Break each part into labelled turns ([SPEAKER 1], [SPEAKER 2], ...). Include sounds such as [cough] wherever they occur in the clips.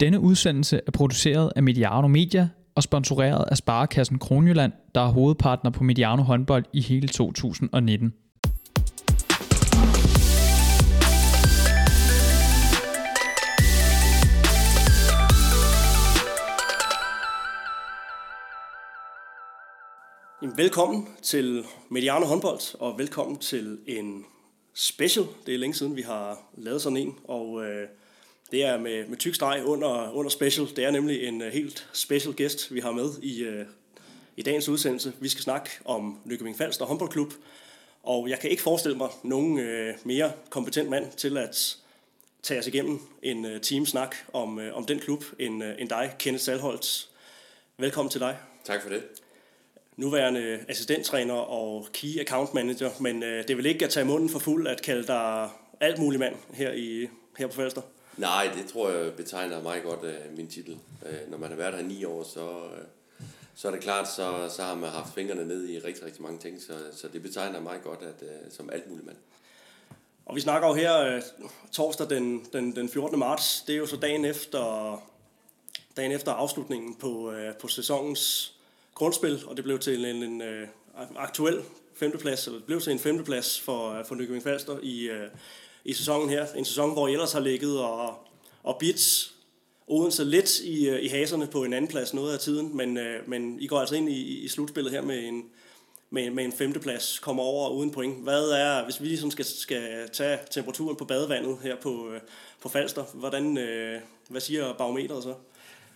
[SPEAKER 1] Denne udsendelse er produceret af Mediano Media og sponsoreret af Sparekassen Kronjylland, der er hovedpartner på Mediano håndbold i hele 2019.
[SPEAKER 2] Velkommen til Mediano håndbold, og velkommen til en special. Det er længe siden, vi har lavet sådan en, og øh, det er med, med tyk streg under, under special. Det er nemlig en uh, helt special gæst, vi har med i, uh, i dagens udsendelse. Vi skal snakke om Nykøbing Falster håndboldklub, og jeg kan ikke forestille mig nogen uh, mere kompetent mand til at tage os igennem en uh, teamsnak om, uh, om den klub end, uh, end dig, Kenneth Salholtz. Velkommen til dig.
[SPEAKER 3] Tak for det.
[SPEAKER 2] Nuværende assistenttræner og key account manager, men uh, det vil ikke at tage munden for fuld at kalde dig alt mulig mand her, i, her på Falster.
[SPEAKER 3] Nej, det tror jeg betegner meget godt uh, min titel. Uh, når man har været her ni år, så, uh, så er det klart, så, så har man haft fingrene ned i rigtig, rigtig mange ting, så, så det betegner meget godt at, uh, som alt muligt mand.
[SPEAKER 2] Og vi snakker jo her uh, torsdag den, den, den 14. marts. Det er jo så dagen efter, dagen efter afslutningen på, uh, på sæsonens grundspil, og det blev til en, en uh, aktuel femteplads, eller det blev til en femteplads for, for Nykøbing Falster i, uh, i sæsonen her. En sæson, hvor I ellers har ligget og, og bits Odense lidt i, øh, i haserne på en anden plads noget af tiden, men, øh, men I går altså ind i, i slutspillet her med en, med, med en femteplads, kommer over uden point. Hvad er, hvis vi ligesom skal, skal tage temperaturen på badevandet her på, øh, på Falster, hvordan, hvad siger barometeret så?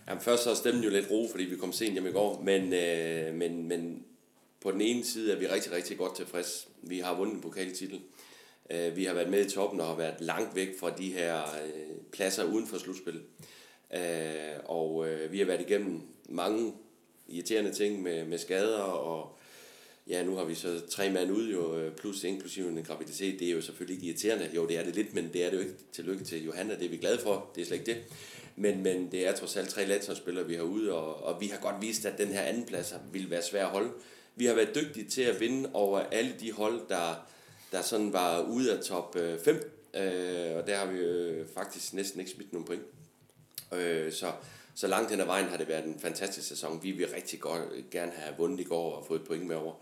[SPEAKER 3] Jamen først så er stemmen jo lidt ro, fordi vi kom sent hjem i går, men, øh, men, men på den ene side er vi rigtig, rigtig godt tilfreds. Vi har vundet en pokaltitel. Øh, vi har været med i toppen og har været langt væk fra de her øh, pladser uden for slutspil. Øh, og øh, vi har været igennem mange irriterende ting med, med skader, og ja, nu har vi så tre mand ud, jo, øh, plus inklusive en graviditet. Det er jo selvfølgelig ikke irriterende. Jo, det er det lidt, men det er det jo ikke. Tillykke til Johanna, det er vi glade for. Det er slet ikke det. Men, men det er trods alt tre landsholdsspillere, vi har ude, og, og vi har godt vist, at den her anden plads ville være svær at holde. Vi har været dygtige til at vinde over alle de hold, der, der sådan var ude af top øh, 5, øh, og der har vi øh, faktisk næsten ikke smidt nogen point. Øh, så, så langt hen ad vejen har det været en fantastisk sæson. Vi vil rigtig godt, øh, gerne have vundet i går og fået et point med over.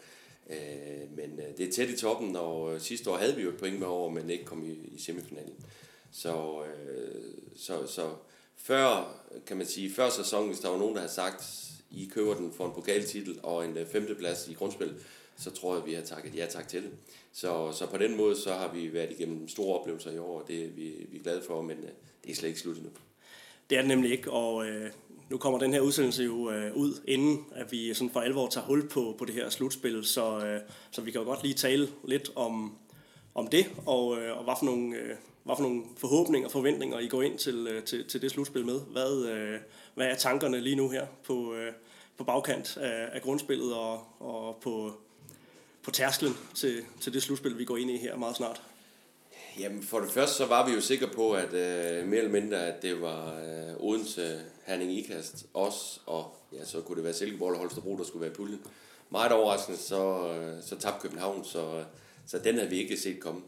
[SPEAKER 3] Øh, men øh, det er tæt i toppen, og sidste år havde vi jo et point med over, men ikke kom i, i semifinalen. Så, øh, så, så før, kan man sige, før sæsonen, hvis der var nogen, der havde sagt, I køber den for en pokaltitel og en femteplads i grundspil, så tror jeg, vi har takket ja tak til det. Så, så på den måde, så har vi været igennem store oplevelser i år, og det er vi, vi er glade for, men øh, det er slet ikke slut endnu.
[SPEAKER 2] Det er det nemlig ikke, og øh, nu kommer den her udsendelse jo øh, ud, inden at vi sådan for alvor tager hul på, på det her slutspil, så, øh, så vi kan jo godt lige tale lidt om, om det, og, øh, og hvad, for nogle, øh, hvad for nogle forhåbninger og forventninger I går ind til, øh, til, til det slutspil med. Hvad, øh, hvad er tankerne lige nu her på, øh, på bagkant af, af grundspillet og, og på, på tærsklen til, til det slutspil, vi går ind i her meget snart?
[SPEAKER 3] Jamen for det første så var vi jo sikre på, at øh, mere eller mindre, at det var øh, Odense, Herning Ikast, os, og ja, så kunne det være Silkeborg og Holstebro, der skulle være i puljen. Meget overraskende, så, øh, så tabte København, så, øh, så den havde vi ikke set komme.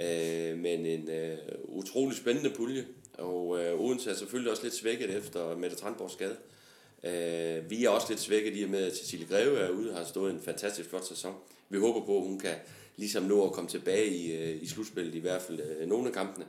[SPEAKER 3] Øh, men en øh, utrolig spændende pulje, og øh, Odense er selvfølgelig også lidt svækket efter Mette Trandborgs skade. Øh, vi er også lidt svækket i og med, at Cecilie Greve er ude og har stået en fantastisk flot sæson. Vi håber på, at hun kan ligesom nå at komme tilbage i, øh, i slutspillet, i hvert fald øh, nogle af kampene.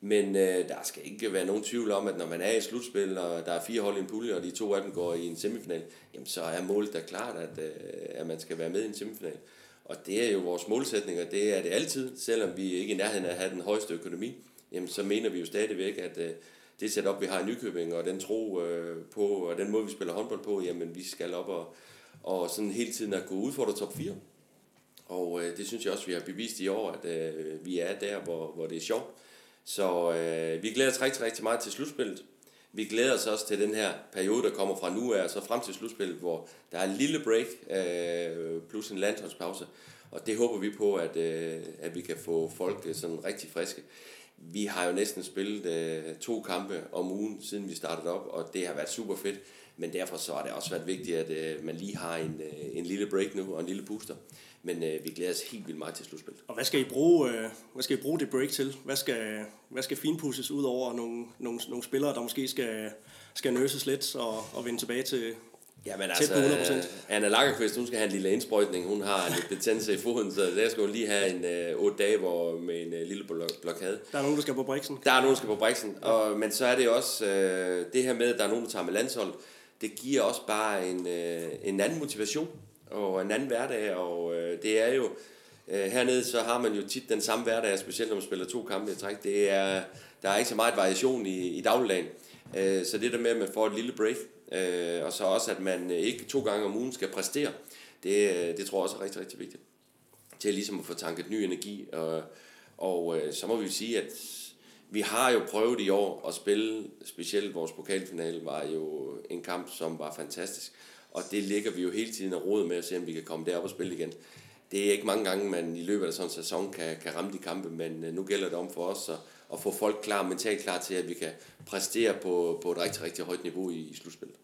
[SPEAKER 3] Men øh, der skal ikke være nogen tvivl om, at når man er i slutspil, og der er fire hold i en pulje, og de to af dem går i en semifinal, jamen så er målet da klart, at, øh, at man skal være med i en semifinal. Og det er jo vores målsætning, og det er det altid, selvom vi ikke er i nærheden af at have den højeste økonomi, jamen så mener vi jo stadigvæk, at øh, det setup, vi har i Nykøbing, og den tro øh, på, og den måde, vi spiller håndbold på, jamen vi skal op og, og sådan hele tiden at gå ud for top 4. Og øh, det synes jeg også, vi har bevist i år, at øh, vi er der, hvor, hvor det er sjovt. Så øh, vi glæder os rigtig, rigtig meget til slutspillet. Vi glæder os også til den her periode, der kommer fra nu af, så frem til slutspillet, hvor der er en lille break øh, plus en landsholdspause. Og det håber vi på, at, øh, at vi kan få folk øh, sådan rigtig friske. vi har jo næsten spillet øh, to kampe om ugen, siden vi startede op, og det har været super fedt. Men derfor så har det også været vigtigt, at øh, man lige har en, øh, en lille break nu og en lille booster. Men øh, vi glæder os helt vildt meget til slutspillet.
[SPEAKER 2] Og hvad skal I bruge, øh, hvad skal I bruge det break til? Hvad skal, hvad skal finpusses ud over nogle, nogle, nogle spillere, der måske skal, skal nøses lidt og, og vende tilbage til,
[SPEAKER 3] Jamen
[SPEAKER 2] tæt på 100%?
[SPEAKER 3] altså, Anna Lagerqvist, hun skal have en lille indsprøjtning. Hun har lidt betændelse i foden, så der skal hun lige have en øh, 8 dage hvor, med en øh, lille blok- blokade.
[SPEAKER 2] Der er nogen, der skal på briksen.
[SPEAKER 3] Der er nogen, der skal på briksen, og, men så er det også øh, det her med, at der er nogen, der tager med landshold. Det giver også bare en, øh, en anden motivation og en anden hverdag, og øh, det er jo, øh, hernede så har man jo tit den samme hverdag, specielt når man spiller to kampe i træk. Det er, der er ikke så meget variation i, i dagligdagen. Øh, så det der med, at man får et lille break, øh, og så også, at man ikke to gange om ugen skal præstere, det, øh, det tror jeg også er rigtig, rigtig vigtigt. Til ligesom at få tanket ny energi, og, og øh, så må vi sige, at vi har jo prøvet i år at spille, specielt vores pokalfinale var jo en kamp, som var fantastisk. Og det ligger vi jo hele tiden og råd med at se, om vi kan komme derop og spille igen. Det er ikke mange gange, man i løbet af sådan en sæson kan, kan ramme de kampe, men øh, nu gælder det om for os at, at få folk klar, mentalt klar til, at vi kan præstere på, på et rigtig, rigtig højt niveau i, i slutspillet.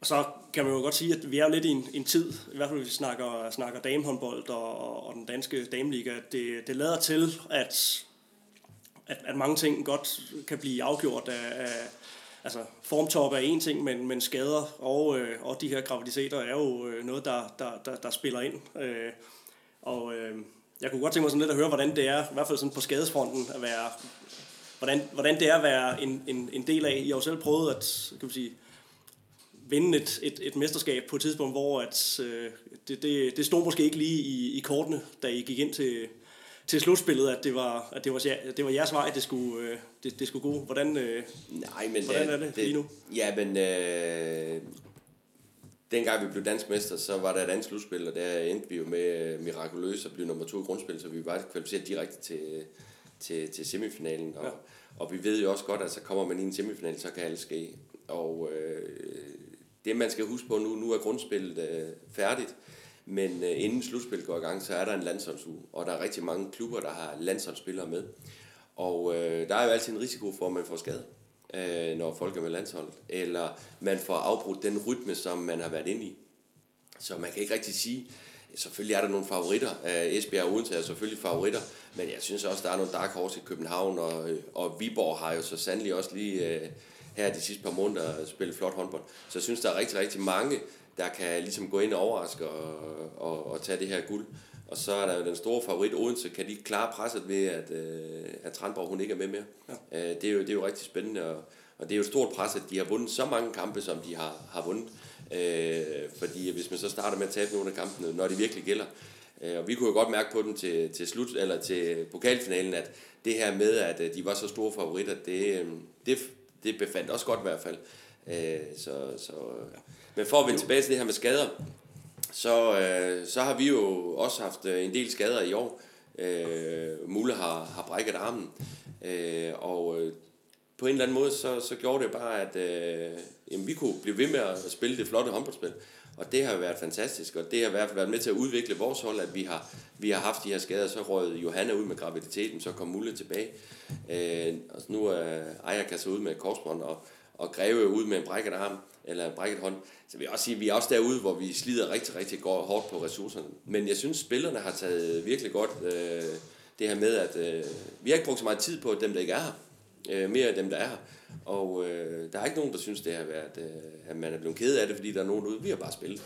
[SPEAKER 2] Og så kan man jo godt sige, at vi er lidt i en, en tid, i hvert fald hvis vi snakker, snakker damehåndbold og, og, den danske dameliga, det, det lader til, at, at, at mange ting godt kan blive afgjort af, af altså formtop er en ting, men, men skader og, øh, og de her graviditeter er jo øh, noget, der, der, der, der spiller ind. Øh, og øh, jeg kunne godt tænke mig sådan lidt at høre, hvordan det er, i hvert fald sådan på skadesfronten, at være, hvordan, hvordan det er at være en, en, en del af. I har jo selv prøvet at, kan man sige, vinde et, et, et mesterskab på et tidspunkt, hvor at, øh, det, det, det stod måske ikke lige i, i kortene, da I gik ind til, til slutspillet, at det var, at det var, jer- det var jeres vej, det skulle, øh, det, det skulle gå. Hvordan, øh,
[SPEAKER 3] Nej, men
[SPEAKER 2] Hvordan
[SPEAKER 3] øh,
[SPEAKER 2] er det lige nu?
[SPEAKER 3] Ja, men øh, dengang vi blev dansk mester, så var der et andet slutspil, og der endte vi jo med øh, mirakuløst at blive nummer to i grundspil, så vi var kvalificeret direkte til, til, til semifinalen. Og,
[SPEAKER 2] Ja.
[SPEAKER 3] ja. og vi ved jo også godt, at så kommer man i en semifinal, så kan alt ske. Og øh, det man skal huske på nu, nu er grundspillet øh, færdigt, men øh, inden slutspillet går i gang, så er der en landsholdsuge, og der er rigtig mange klubber, der har landsholdsspillere med. Og øh, der er jo altid en risiko for, at man får skade, øh, når folk er med landsholdet, eller man får afbrudt den rytme, som man har været inde i. Så man kan ikke rigtig sige, selvfølgelig er der nogle favoritter. Øh, Esbjerg og Odense er selvfølgelig favoritter, men jeg synes også, der er nogle dark horse i København, og, øh, og Viborg har jo så sandelig også lige øh, her de sidste par måneder spillet flot håndbold. Så jeg synes, der er rigtig, rigtig mange, der kan ligesom gå ind og overraske og, og, og tage det her guld. Og så er der jo den store favorit Odense, kan de klare presset ved, at, øh, at Tranborg hun ikke er med mere. Ja. Øh, det, er jo, det er jo rigtig spændende, og, og det er jo et stort pres, at de har vundet så mange kampe, som de har, har vundet. Øh, fordi hvis man så starter med at tabe nogle af kampene, når det virkelig gælder, øh, og vi kunne jo godt mærke på dem til, til slut, eller til pokalfinalen, at det her med, at øh, de var så store favoritter, det, øh, det, det befandt også godt i hvert fald. Øh, så, så, men for at vende tilbage til det her med skader, så, øh, så har vi jo også haft øh, en del skader i år. Øh, Mulle har, har brækket armen, øh, og øh, på en eller anden måde, så, så gjorde det bare, at øh, jamen, vi kunne blive ved med at spille det flotte håndboldspil. Og det har været fantastisk, og det har i hvert fald været med til at udvikle vores hold, at vi har, vi har haft de her skader. Så røg Johanna ud med graviditeten, så kom Mulle tilbage. Øh, og nu er Ejaka så ud med korsbånd, og, og Greve ud med en brækket arm, eller brækket hånd. Så vil jeg også sige, at vi er også derude, hvor vi slider rigtig, rigtig godt, hårdt på ressourcerne. Men jeg synes, spillerne har taget virkelig godt øh, det her med, at øh, vi har ikke brugt så meget tid på dem, der ikke er her. Øh, mere af dem, der er her. Og øh, der er ikke nogen, der synes, det har været, øh, at man er blevet ked af det, fordi der er nogen derude. Vi har bare spillet.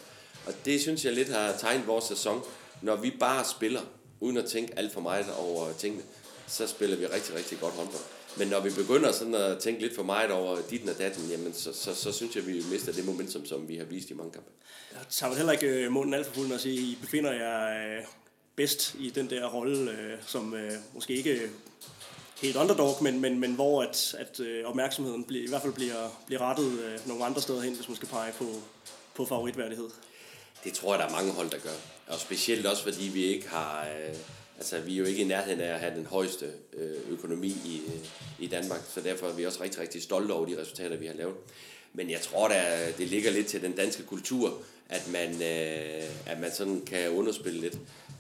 [SPEAKER 3] Og det synes jeg lidt har tegnet vores sæson. Når vi bare spiller, uden at tænke alt for meget over tingene, så spiller vi rigtig, rigtig godt håndbold. Men når vi begynder sådan at tænke lidt for meget over dit og datten, jamen så, så, så synes jeg, vi mister det momentum, som vi har vist i mange kampe.
[SPEAKER 2] jeg tager heller ikke øh, munden alt for fuld med at sige, I befinder jer øh, bedst i den der rolle, øh, som måske ikke helt underdog, men, men, men hvor at, at opmærksomheden bliver, i hvert fald bliver, bliver rettet nogle andre steder hen, hvis man skal pege på, på favoritværdighed.
[SPEAKER 3] Det tror jeg, der er mange hold, der gør. Og specielt også, fordi vi ikke har... Øh, altså, vi er jo ikke i nærheden af at have den højeste øh, økonomi i, øh, i Danmark, så derfor er vi også rigtig, rigtig stolte over de resultater, vi har lavet. Men jeg tror, der, det ligger lidt til den danske kultur, at man, øh, at man sådan kan underspille lidt.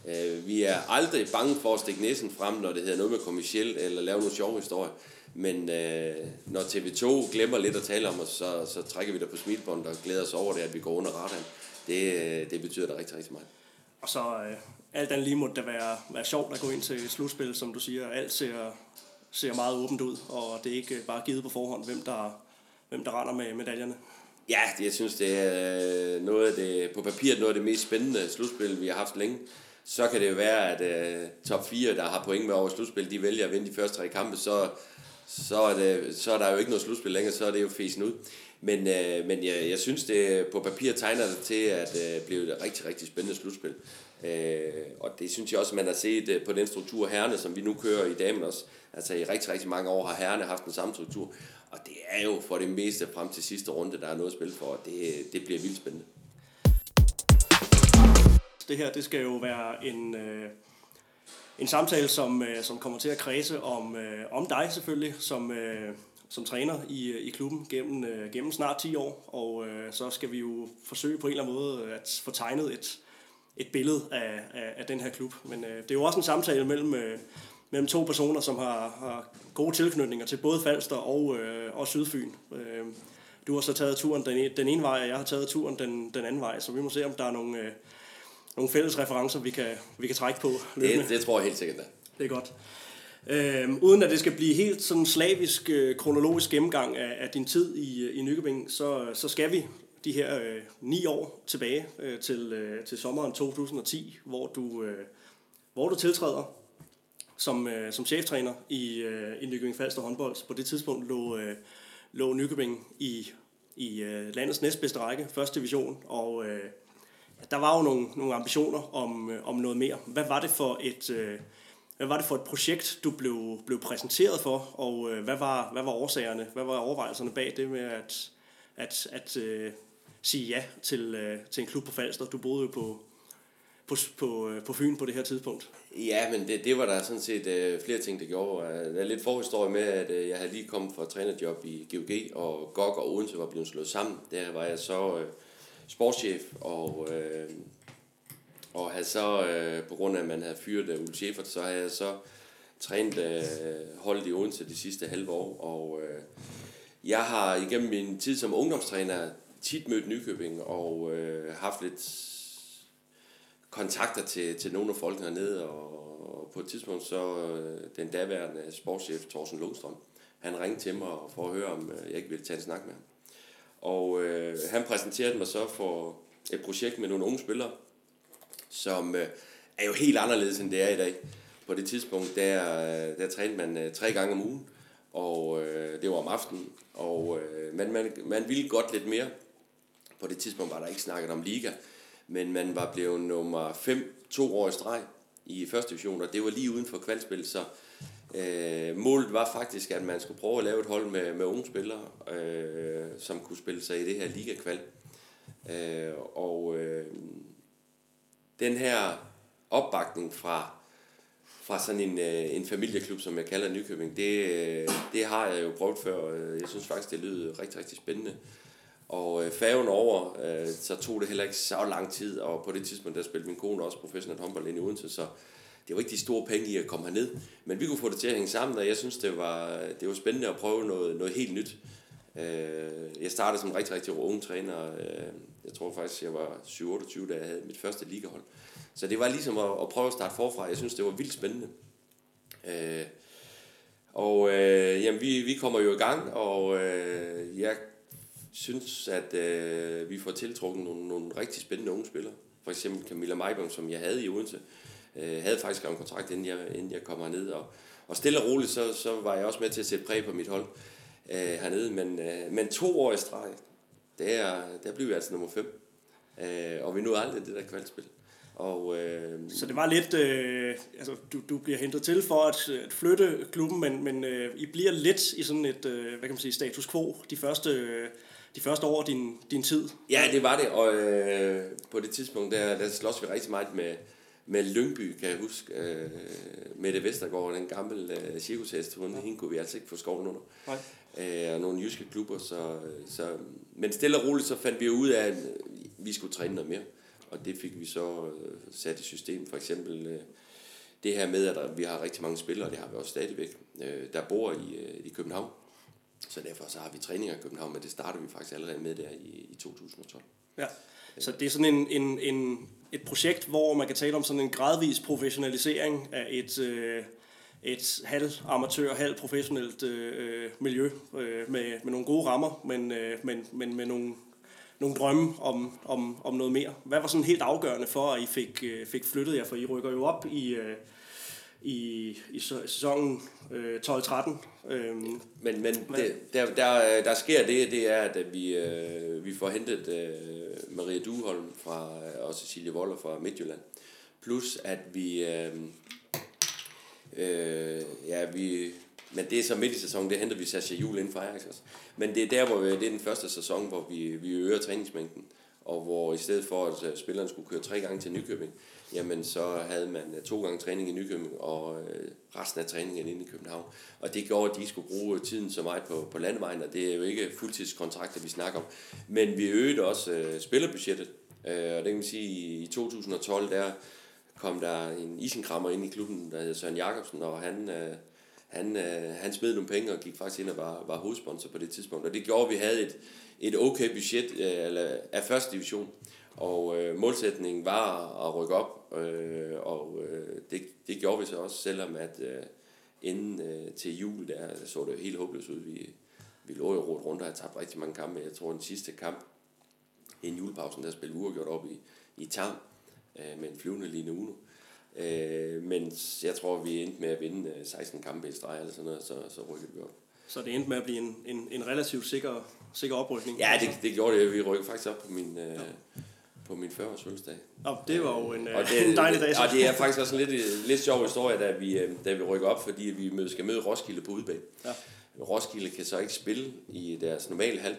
[SPEAKER 3] Øh, vi er aldrig bange for at stikke næsen frem, når det hedder noget med kommersielt, eller lave nogle sjove historier. Men øh, når TV2 glemmer lidt at tale om os, så, så trækker vi der på smilbåndet og glæder os over det, at vi går under radaren. Det, øh, det betyder da rigtig, rigtig meget.
[SPEAKER 2] Og så øh, alt andet lige måtte det være, være sjovt at gå ind til slutspil, som du siger. Alt ser, ser meget åbent ud, og det er ikke bare givet på forhånd, hvem der, hvem der render med medaljerne.
[SPEAKER 3] Ja, jeg synes, det er øh, noget af det, på papiret noget af det mest spændende slutspil, vi har haft længe. Så kan det jo være, at uh, top 4, der har point med over slutspil, de vælger at vinde de første tre kampe, så, så, er det, så er der jo ikke noget slutspil længere, så er det jo fesen ud. Men, øh, men jeg, jeg synes, det på papir tegner det til at øh, blive et rigtig, rigtig spændende slutspil. Øh, og det synes jeg også, man har set øh, på den struktur herrene, som vi nu kører i damen også. Altså i rigtig, rigtig mange år har herrene haft den samme struktur. Og det er jo for det meste frem til sidste runde, der er noget at spille for, og det, det bliver vildt spændende.
[SPEAKER 2] Det her, det skal jo være en, øh, en samtale, som, øh, som kommer til at kredse om, øh, om dig selvfølgelig, som, øh, som træner i, i klubben gennem, øh, gennem snart 10 år. Og øh, så skal vi jo forsøge på en eller anden måde at få tegnet et, et billede af, af, af den her klub. Men øh, det er jo også en samtale mellem, øh, mellem to personer, som har, har gode tilknytninger til både Falster og, øh, og Sydfyn. Øh, du har så taget turen den, den ene vej, og jeg har taget turen den, den anden vej, så vi må se, om der er nogle, øh, nogle fælles referencer, vi kan, vi kan trække på.
[SPEAKER 3] Det, det tror jeg helt sikkert, da.
[SPEAKER 2] Det er godt. Øh, uden at det skal blive helt sådan slavisk, øh, kronologisk gennemgang af, af din tid i, øh, i Nykøbing, så, så skal vi de her øh, ni år tilbage øh, til, øh, til sommeren 2010, hvor du, øh, hvor du tiltræder som, øh, som cheftræner i, øh, i Nykøbing Falster håndbold. På det tidspunkt lå, øh, lå Nykøbing i, i øh, landets næstbedste række, første division, og øh, der var jo nogle, nogle ambitioner om, øh, om noget mere. Hvad var det for et... Øh, hvad var det for et projekt, du blev, blev præsenteret for, og øh, hvad, var, hvad var årsagerne, hvad var overvejelserne bag det med at, at, at øh, sige ja til, øh, til en klub på Falster? Du boede jo på, på, på, øh, på Fyn på det her tidspunkt.
[SPEAKER 3] Ja, men det, det var der sådan set øh, flere ting, der gjorde. Øh, der er lidt forhistorie med, at øh, jeg havde lige kommet fra trænerjob i GOG, og GOG og Odense var blevet slået sammen. Der var jeg så øh, sportschef, og, øh, og havde så, øh, på grund af, at man havde fyret øh, Ulle Schäfer, så havde jeg så trænet øh, holdet i Odense de sidste halve år, og øh, jeg har igennem min tid som ungdomstræner tit mødt Nykøbing, og øh, haft lidt kontakter til, til nogle af folkene hernede, og, og på et tidspunkt så øh, den daværende sportschef Thorsten Lundstrøm, han ringte til mig for at høre, om øh, jeg ikke ville tage en snak med ham. Og øh, han præsenterede mig så for et projekt med nogle unge spillere, som øh, er jo helt anderledes, end det er i dag. På det tidspunkt, der, øh, der trænede man øh, tre gange om ugen, og øh, det var om aftenen, og øh, man, man, man ville godt lidt mere. På det tidspunkt var der ikke snakket om liga, men man var blevet nummer 5 to år i streg i første division, og det var lige uden for kvalspil, så øh, målet var faktisk, at man skulle prøve at lave et hold med, med unge spillere, øh, som kunne spille sig i det her liga-kval. Øh, og øh, den her opbakning fra, fra sådan en, øh, en familieklub, som jeg kalder Nykøbing, det, øh, det har jeg jo prøvet før. Jeg synes faktisk, det lyder rigtig, rigtig spændende. Og øh, færgen over, øh, så tog det heller ikke så lang tid, og på det tidspunkt, der spillede min kone også professionelt håndbold ind i Odense, så det var ikke de store penge i at komme herned. Men vi kunne få det til at hænge sammen, og jeg synes, det var, det var spændende at prøve noget, noget helt nyt. Øh, jeg startede som rigtig, rigtig ung træner. Øh, jeg tror faktisk, jeg var 27, da jeg havde mit første ligahold. Så det var ligesom at, at prøve at starte forfra. Jeg synes, det var vildt spændende. Øh, og øh, jamen, vi, vi kommer jo i gang, og øh, jeg synes, at øh, vi får tiltrukket nogle, nogle rigtig spændende unge spillere. For eksempel Camilla Meibom, som jeg havde i Odense, øh, havde faktisk en kontrakt, inden jeg, inden jeg kom herned. Og, og stille og roligt, så, så var jeg også med til at sætte præg på mit hold øh, hernede. Men, øh, men to år i streg, der, der blev jeg altså nummer fem. Øh, og vi nåede aldrig det der kvalspil. Og, øh,
[SPEAKER 2] så det var lidt, øh, altså du, du bliver hentet til for at, at flytte klubben, men, men øh, I bliver lidt i sådan et, øh, hvad kan man sige, status quo de første, øh, de første år af din, din tid.
[SPEAKER 3] Ja, det var det, og øh, på det tidspunkt, der, der slås vi rigtig meget med, med Lyngby, kan jeg huske. Øh, Mette Vestergaard, den gamle øh, cirkushest, hun, hende kunne vi altså ikke få skoven under. Nej øh, og nogle jyske klubber. Så, øh, så, men stille og roligt så fandt vi ud af, at øh, vi skulle træne noget mere. Og det fik vi så øh, sat i system. For eksempel øh, det her med, at vi har rigtig mange spillere, det har vi også stadigvæk, øh, der bor i, øh, i København. Så derfor så har vi træninger i København, men det starter vi faktisk allerede med der i, i 2012.
[SPEAKER 2] Ja, så det er sådan en, en, en, et projekt, hvor man kan tale om sådan en gradvis professionalisering af et, øh, et halv amatør, halv professionelt øh, miljø øh, med, med nogle gode rammer, men, øh, men, men med nogle, nogle drømme om, om, om noget mere. Hvad var sådan helt afgørende for, at I fik, øh, fik flyttet jer? For I rykker jo op i, øh, i, i sæsonen øh, 12-13.
[SPEAKER 3] Øhm, men men det, der, der, der sker det, det er, at vi, øh, vi får hentet øh, Maria Duholm fra, og Cecilie Voller fra Midtjylland. Plus at vi... Øh, øh, ja, vi men det er så midt i sæsonen, det henter vi Sascha Jul ind fra Ajax også. Men det er der, hvor vi, det er den første sæson, hvor vi, vi øger træningsmængden. Og hvor i stedet for, at øh, spilleren skulle køre tre gange til Nykøbing, jamen så havde man øh, to gange træning i Nykøbing og øh, resten af træningen inde i København. Og det gjorde, at de skulle bruge tiden så meget på, på landevejen, og det er jo ikke fuldtidskontrakter, vi snakker om. Men vi øgede også øh, spillerbudgettet, øh, og det kan man sige, i 2012, der kom der en isenkrammer ind i klubben, der hedder Søren Jacobsen, og han... Øh, han, øh, han smed nogle penge og gik faktisk ind og var, var hovedsponsor på det tidspunkt. Og det gjorde, at vi havde et, et okay budget øh, eller, af første division. Og øh, målsætningen var at rykke op, øh, og øh, det, det gjorde vi så også, selvom at øh, inden øh, til jul, der, der så det helt håbløst ud. Vi, vi lå jo rundt rundt og havde tabt rigtig mange kampe. Jeg tror, den sidste kamp inden julepausen, der spillede uafgjort op i, i Tarm øh, med en flyvende Line Uno. Øh, men jeg tror, vi endte med at vinde 16 øh, kampe i streg eller sådan noget, så, så rykkede vi op.
[SPEAKER 2] Så det endte med at blive en, en, en relativt sikker, sikker oprykning?
[SPEAKER 3] Ja, det, det gjorde det. Vi rykkede faktisk op på min, øh, på min 40-års fødselsdag.
[SPEAKER 2] Nå, det var jo en, og det, en dejlig dag.
[SPEAKER 3] Og det er faktisk også en lidt, lidt sjov historie, da vi, øh, da vi rykker op, fordi vi skal møde Roskilde på udbane. Ja. Roskilde kan så ikke spille i deres normale hal,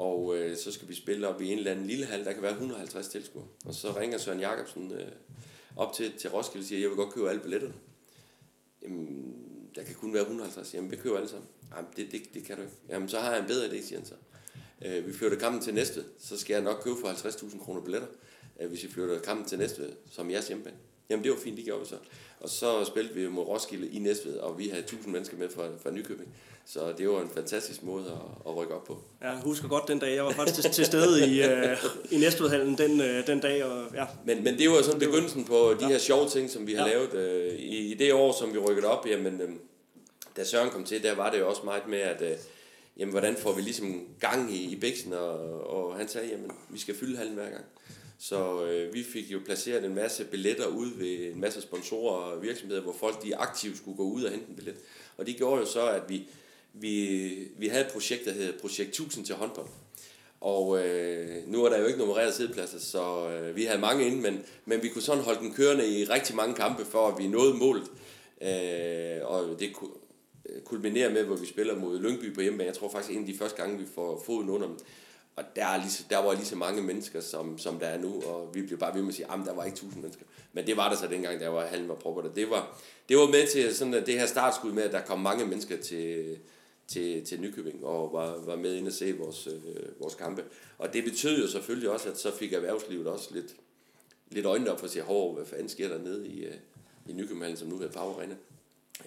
[SPEAKER 3] og øh, så skal vi spille op i en eller anden lille hal, der kan være 150 tilskuere. Og så ringer Søren Jacobsen øh, op til, til Roskilde og siger, jeg vil godt købe alle billetterne. Jamen, der kan kun være 150. Jamen, vi køber alle sammen. Jamen, det, det, det kan du ikke. Jamen, så har jeg en bedre idé, siger han så. Øh, vi flytter kampen til næste, så skal jeg nok købe for 50.000 kroner billetter, øh, hvis vi flytter kampen til næste, som jeres hjemmebane. Jamen, det var fint, det gjorde vi så. Og så spillede vi mod Roskilde i Næstved, og vi havde 1000 mennesker med fra, fra Nykøbing. Så det var en fantastisk måde at, at rykke op på.
[SPEAKER 2] Jeg husker godt den dag. Jeg var faktisk til, til stede i, uh, i Næstvedhallen den, uh, den dag. Og, ja.
[SPEAKER 3] men, men det var sådan begyndelsen på de ja. her sjove ting, som vi har ja. lavet. Uh, i, I det år, som vi rykkede op, jamen, uh, da Søren kom til, der var det jo også meget med, at uh, jamen, hvordan får vi ligesom gang i, i bæksen, og, og han sagde, jamen, vi skal fylde hallen hver gang. Så øh, vi fik jo placeret en masse billetter ud ved en masse sponsorer og virksomheder, hvor folk de aktivt skulle gå ud og hente en billet. Og det gjorde jo så, at vi, vi, vi havde et projekt, der hed Projekt 1000 til håndbold. Og øh, nu er der jo ikke nummereret sædepladser, så øh, vi havde mange inde, men, men vi kunne sådan holde den kørende i rigtig mange kampe, for at vi nåede målet. Øh, og det øh, kulminerer med, hvor vi spiller mod Lyngby på hjemmebane. Jeg tror faktisk, en af de første gange, vi får foden under dem. Og der, er lige, der var lige så mange mennesker, som, som der er nu, og vi blev bare ved med at sige, at der var ikke tusind mennesker. Men det var der så dengang, der var halven var proppet. Det var, det var med til sådan, at det her startskud med, at der kom mange mennesker til, til, til Nykøbing og var, var med ind og se vores, øh, vores kampe. Og det betød jo selvfølgelig også, at så fik erhvervslivet også lidt, lidt øjnene op for at sige, hov, hvad fanden sker der nede i, øh, i Nykøbing, som nu hedder Power Arena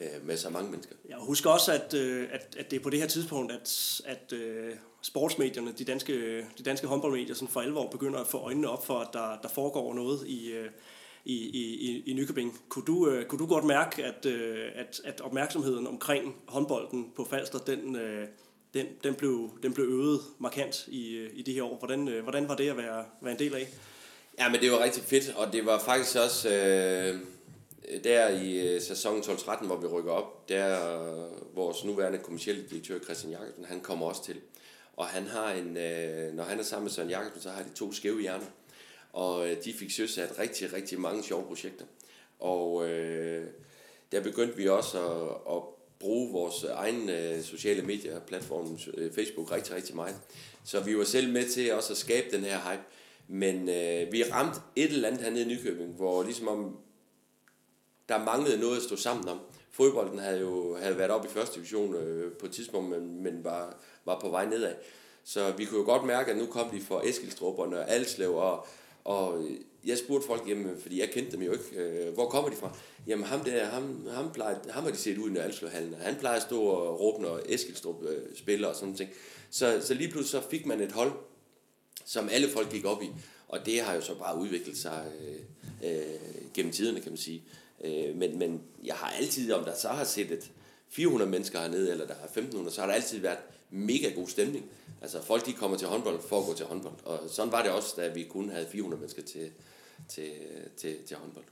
[SPEAKER 3] øh, med så mange mennesker.
[SPEAKER 2] Jeg husker også, at, øh, at, at det er på det her tidspunkt, at, at øh, sportsmedierne, de danske, de danske håndboldmedier, sådan for alvor begynder at få øjnene op for, at der, der foregår noget i, øh, i, i, i Nykøbing. Kunne du, øh, kunne du godt mærke, at, øh, at, at opmærksomheden omkring håndbolden på Falster, den, øh, den, den, blev, den blev øget markant i, øh, i de her år. Hvordan, øh, hvordan var det at være, være en del af?
[SPEAKER 3] Ja, men det var rigtig fedt, og det var faktisk også øh, Øh, der i øh, sæson sæsonen 12-13, hvor vi rykker op, der øh, vores nuværende kommersielle direktør Christian Jakobsen, han kommer også til. Og han har en, når han er sammen med Søren Jakobsen, så har de to skæve hjerner. Og de fik søsat rigtig, rigtig mange sjove projekter. Og øh, der begyndte vi også at, at bruge vores egen sociale medier, platform Facebook, rigtig, rigtig meget. Så vi var selv med til også at skabe den her hype. Men øh, vi ramte et eller andet hernede i Nykøbing, hvor ligesom om der manglede noget at stå sammen om. fodbolden havde jo havde været op i første division øh, på et tidspunkt, men, men var, var på vej nedad. Så vi kunne jo godt mærke, at nu kom de fra Eskilstrup og Alslev, og, og jeg spurgte folk, jamen, fordi jeg kendte dem jo ikke, øh, hvor kommer de fra? Jamen ham der, ham, ham, plejer, ham har de set ud i Nørreslevhallen, han plejer at stå og råbe, når Eskilstrup øh, spiller og sådan ting. Så, så lige pludselig så fik man et hold, som alle folk gik op i, og det har jo så bare udviklet sig øh, øh, gennem tiderne, kan man sige. Øh, men, men jeg har altid, om der så har set et 400 mennesker hernede, eller der er 1500, så har der altid været mega god stemning. Altså folk de kommer til håndbold for at gå til håndbold. Og sådan var det også, da vi kun havde 400 mennesker til, til, til, til håndbold.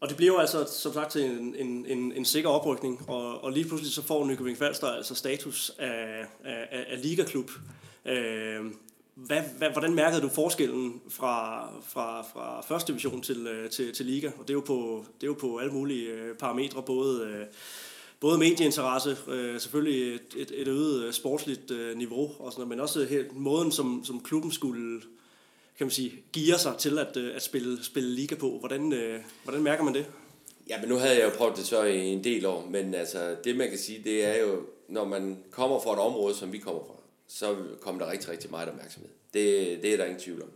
[SPEAKER 2] Og det bliver jo altså, som sagt, til en, en, en, en sikker oprykning, og, og lige pludselig så får Nykøbing Falster altså status af, af, af, af ligaklub. Øh, hvad, hvad, hvordan mærkede du forskellen fra, fra, fra første division til, øh, til, til liga? Og det er jo på, det er jo på alle mulige øh, parametre, både, øh, både medieinteresse, selvfølgelig et, et, et øget sportsligt niveau, og sådan noget, men også helt, måden, som, som klubben skulle kan man sige, gear sig til at, at spille, spille liga på. Hvordan, hvordan mærker man det?
[SPEAKER 3] Ja, men nu havde jeg jo prøvet det så i en del år, men altså, det man kan sige, det er jo, når man kommer fra et område, som vi kommer fra, så kom der rigtig, rigtig meget opmærksomhed. Det, det er der ingen tvivl om.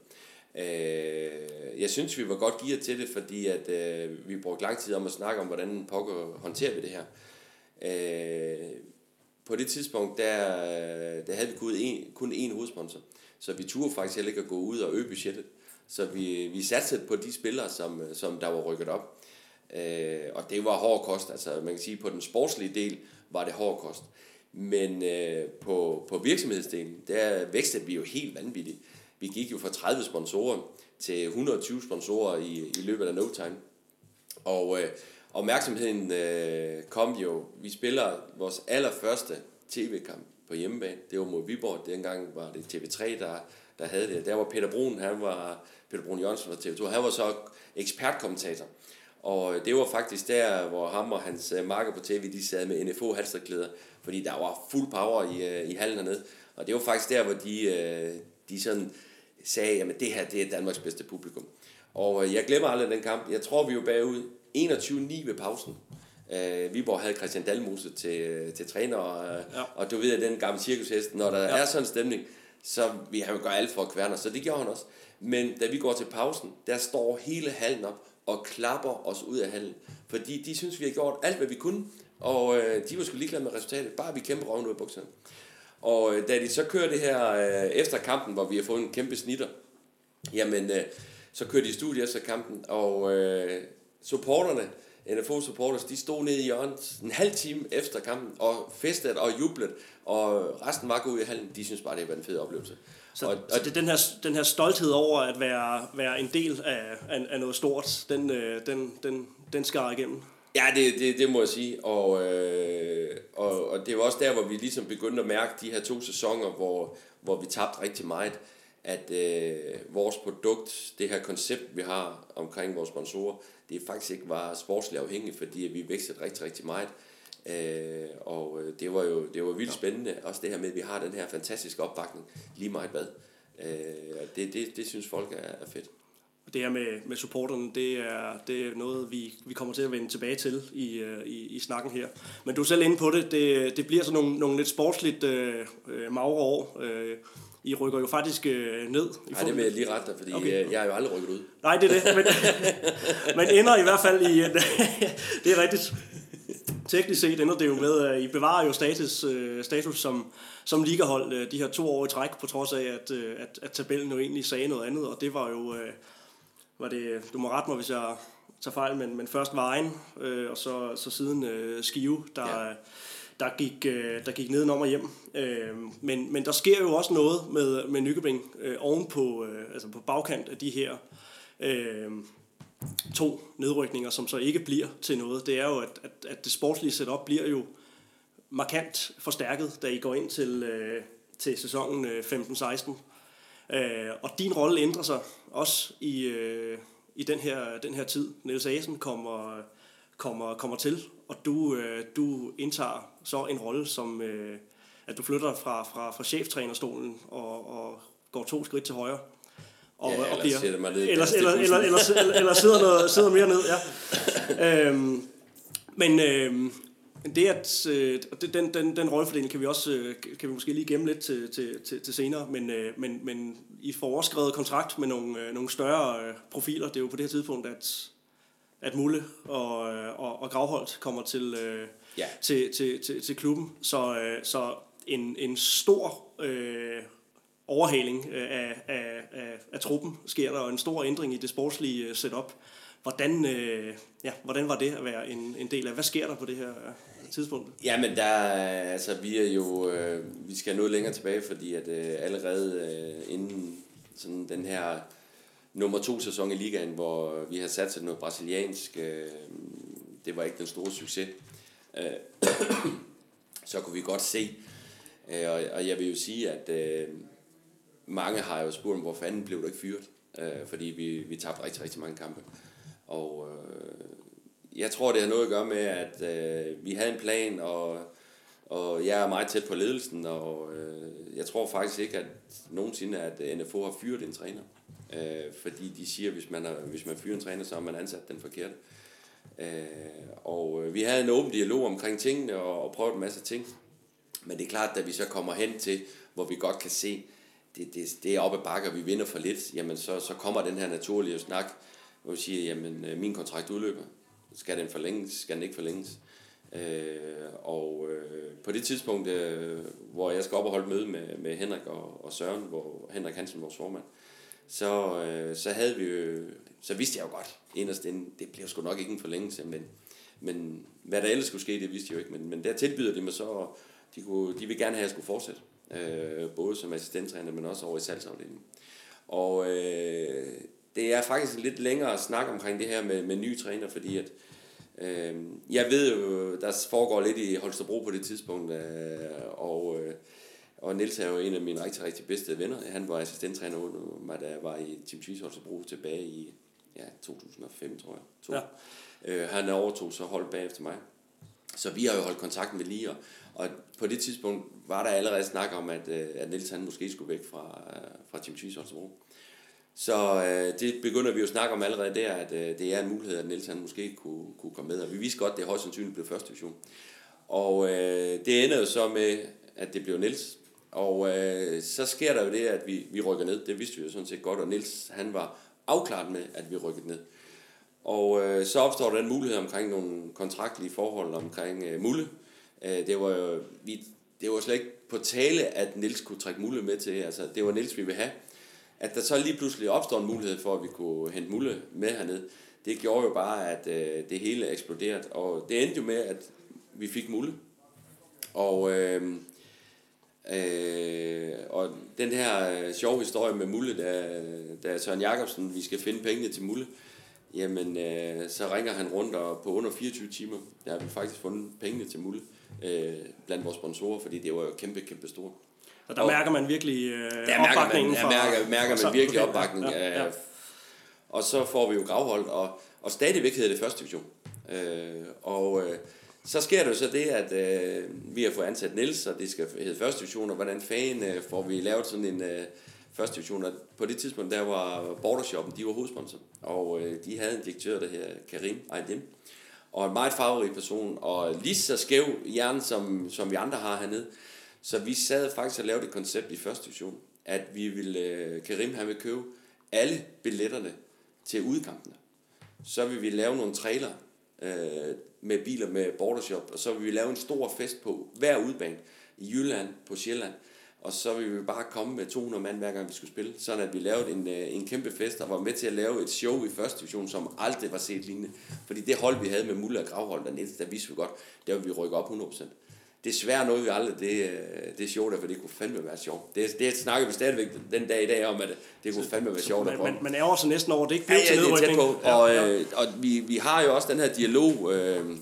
[SPEAKER 3] Øh, jeg synes, vi var godt gearet til det, fordi at, øh, vi brugte lang tid om at snakke om, hvordan pokker håndterer vi det her. Øh, på det tidspunkt, der, der havde vi kun én, kun én hovedsponsor. Så vi turde faktisk heller ikke at gå ud og øge budgettet. Så vi, vi satte på de spillere, som, som der var rykket op. Øh, og det var hård kost. Altså man kan sige, på den sportslige del var det hård kost. Men øh, på, på virksomhedsdelen, der vækstede vi jo helt vanvittigt. Vi gik jo fra 30 sponsorer til 120 sponsorer i, i løbet af no time. Og øh, opmærksomheden øh, kom jo, vi spiller vores allerførste tv-kamp på hjemmebane. Det var mod Viborg. Dengang var det TV3, der, der havde det. Der var Peter Brun, han var Peter Brun Jørgensen fra TV2. Han var så ekspertkommentator. Og øh, det var faktisk der, hvor ham og hans øh, marker på tv, de sad med NFO halsterklæder, fordi der var fuld power i, øh, i hallen hernede. Og det var faktisk der, hvor de, øh, de sådan sagde, at det her det er Danmarks bedste publikum. Og jeg glemmer aldrig den kamp. Jeg tror, vi var bagud 21-9 ved pausen. Uh, Viborg havde Christian Dalmose til, til træner, og, ja. og du ved, at den gamle cirkushest, når der ja. er sådan en stemning, så vi har jo gøre alt for at kværne så det gjorde han også. Men da vi går til pausen, der står hele hallen op og klapper os ud af hallen, fordi de synes, vi har gjort alt, hvad vi kunne, og uh, de var sgu ligeglade med resultatet, bare vi kæmper røven ud af bukserne. Og uh, da de så kører det her uh, efter kampen, hvor vi har fået en kæmpe snitter, jamen, uh, så kører de i studiet efter kampen, og uh, supporterne, NFO supporters, de stod nede i hjørnet en halv time efter kampen og festede og jublede, og resten var gået ud i hallen. De synes bare, det var en fed oplevelse.
[SPEAKER 2] Så, og, og så det, den, her, den her stolthed over at være, være en del af, af, af noget stort, den, øh, den, den, den skar igennem?
[SPEAKER 3] Ja, det, det, det må jeg sige. Og, øh, og, og det var også der, hvor vi ligesom begyndte at mærke de her to sæsoner, hvor, hvor vi tabte rigtig meget at øh, vores produkt, det her koncept, vi har omkring vores sponsorer, det faktisk ikke var sportsligt afhængigt, fordi vi vækstede rigtig, rigtig meget. Øh, og øh, det var jo det var vildt spændende, også det her med, at vi har den her fantastiske opbakning, lige meget hvad. Øh, det, det, det synes folk er, er fedt.
[SPEAKER 2] Det her med, med supporterne, det er, det er noget, vi, vi kommer til at vende tilbage til i, øh, i, i snakken her. Men du er selv inde på det, det, det bliver sådan nogle, nogle lidt sportsligt øh, øh magre år. Øh, i rykker jo faktisk øh, ned.
[SPEAKER 3] I Nej, det vil jeg lige rette dig, fordi okay. Øh, jeg har jo aldrig rykket ud.
[SPEAKER 2] Nej, det er det. Men, [laughs] men ender i hvert fald i... [laughs] det er rigtigt. Teknisk set ender det jo med, at I bevarer jo status, status som, som ligahold de her to år i træk, på trods af, at, at, at tabellen jo egentlig sagde noget andet, og det var jo... Var det, du må rette mig, hvis jeg tager fejl, men, men først Vejen, øh, og så, så siden øh, Skive, der... Ja der gik, øh, der gik nedenom og hjem. Øh, men, men der sker jo også noget med, med Nykøbing øh, ovenpå, øh, altså på bagkant af de her øh, to nedrykninger, som så ikke bliver til noget. Det er jo, at, at, at det sportslige setup bliver jo markant forstærket, da I går ind til, øh, til sæsonen øh, 15-16. Øh, og din rolle ændrer sig også i, øh, i den, her, den her tid. Niels Asen kommer, kommer, kommer til, og du, øh, du indtager så en rolle som, øh, at du flytter fra, fra, fra cheftrænerstolen og, og går to skridt til højre.
[SPEAKER 3] Og, ja, og bliver, eller,
[SPEAKER 2] eller, eller, eller, eller, eller, eller sidder, noget, sidder mere ned, ja. øhm, Men øh, det at, øh, den, den, den rollefordeling kan vi også øh, kan vi måske lige gemme lidt til, til, til, til senere, men, øh, men, men I får overskrevet kontrakt med nogle, øh, nogle større øh, profiler. Det er jo på det her tidspunkt, at, at Mulle og, øh, og, og Gravholdt kommer til, øh, ja. til, til, til, til klubben. Så, øh, så en, en stor øh, overhaling af, af, af, af truppen sker der, og en stor ændring i det sportslige setup. Hvordan, øh, ja, hvordan var det at være en, en del af? Hvad sker der på det her øh, tidspunkt?
[SPEAKER 3] Jamen, der, altså, vi er jo, øh, vi skal noget længere tilbage, fordi at øh, allerede øh, inden sådan den her nummer to sæson i ligaen, hvor vi har sat til noget brasiliansk, øh, det var ikke den store succes. Øh, så kunne vi godt se, øh, og, og jeg vil jo sige, at øh, mange har jo spurgt, hvor fanden blev du ikke fyret? Øh, fordi vi, vi tabte rigtig, rigtig mange kampe. Og øh, jeg tror, det har noget at gøre med, at øh, vi havde en plan, og, og jeg er meget tæt på ledelsen, og øh, jeg tror faktisk ikke, at nogensinde, at NFO har fyret en træner. Øh, fordi de siger, at hvis man, har, hvis man fyrer en træner, så har man ansat den forkerte. Øh, og øh, vi havde en åben dialog omkring tingene, og, og prøvet en masse ting. Men det er klart, at vi så kommer hen til, hvor vi godt kan se, det, det, det er oppe bakker, vi vinder for lidt, jamen så, så kommer den her naturlige snak, hvor vi siger, jamen øh, min kontrakt udløber. Skal den forlænges? Skal den ikke forlænges? Øh, og øh, på det tidspunkt, øh, hvor jeg skal op og holde møde med, med Henrik og, og Søren, hvor Henrik Hansen, vores formand, så, øh, så havde vi jo, så vidste jeg jo godt, inderst inden, det bliver sgu nok ikke en forlængelse, men, men hvad der ellers skulle ske, det vidste jeg jo ikke, men, men der tilbyder de mig så, de, kunne, de vil gerne have, at jeg skulle fortsætte, øh, både som assistenttræner, men også over i salgsafdelingen. Og øh, det er faktisk lidt længere snak omkring det her med, med nye træner, fordi at, øh, jeg ved jo, der foregår lidt i Holstebro på det tidspunkt, øh, og, øh, og Niels er jo en af mine rigtig, rigtig bedste venner. Han var assistenttræner under da jeg var i Team Cheese Holstebro tilbage i ja, 2005, tror jeg. To. Ja. Øh, han overtog så holdt bagefter mig. Så vi har jo holdt kontakt med lige, og, og på det tidspunkt var der allerede snak om, at, øh, at Niels han måske skulle væk fra, øh, fra Team Cheese Holstebro. Så øh, det begynder vi jo at snakke om allerede der, at øh, det er en mulighed, at Niels han måske kunne, kunne komme med. Og vi vidste godt, at det højst sandsynligt blev første division. Og øh, det ender jo så med, at det blev Niels. Og øh, så sker der jo det, at vi, vi rykker ned. Det vidste vi jo sådan set godt, og Niels han var afklaret med, at vi rykkede ned. Og øh, så opstår der en mulighed omkring nogle kontraktlige forhold omkring øh, Mulle. Øh, det var jo vi, det var slet ikke på tale, at Nils kunne trække Mulle med til. Altså, det var Nils, vi ville have. At der så lige pludselig opstår en mulighed for, at vi kunne hente Mulle med herned, det gjorde jo bare, at øh, det hele eksploderede. Og det endte jo med, at vi fik Mulle. Og, øh, øh, og den her øh, sjove historie med Mulle, da, da Søren Jacobsen, vi skal finde pengene til Mulle, jamen øh, så ringer han rundt, og på under 24 timer, der har vi faktisk fundet pengene til Mulle øh, blandt vores sponsorer, fordi det var jo kæmpe, kæmpe stort.
[SPEAKER 2] Og der og, mærker man virkelig øh, der mærker opbakningen
[SPEAKER 3] man, der mærker, mærker man virkelig opbakning. Ja, ja. Og så får vi jo gravholdt, og, og stadigvæk hedder det første division. Øh, og øh, så sker der jo så det, at øh, vi har fået ansat Niels, og det skal hedde første division, og hvordan fanden øh, får vi lavet sådan en øh, første division. Og på det tidspunkt, der var Bordershoppen, de var hovedsponsor, og øh, de havde en direktør, der hedder Karim Aydin, og en meget farverig person, og lige så skæv hjerne, som, som vi andre har hernede. Så vi sad faktisk og lavede et koncept i første division, at vi ville, øh, Karim han ville købe alle billetterne til udkampene. Så vil vi lave nogle trailer øh, med biler med bordershop, og så vil vi lave en stor fest på hver udbane i Jylland, på Sjælland, og så ville vi bare komme med 200 mand hver gang vi skulle spille, sådan at vi lavede en, øh, en kæmpe fest, og var med til at lave et show i første division, som aldrig var set lignende. Fordi det hold, vi havde med Mulle og Gravhold dernede, der vidste vi godt, der ville vi rykke op 100% desværre noget vi aldrig, det, øh, det er sjovt, for det kunne fandme være sjovt. Det, det snakker vi stadigvæk den dag i dag om, at det kunne fandme være sjovt.
[SPEAKER 2] Men, man, man er også næsten over, det ikke bliver ja, ja,
[SPEAKER 3] til nedrykning. På. Og, ja, ja. Øh, og vi, vi har jo også den her dialog øh,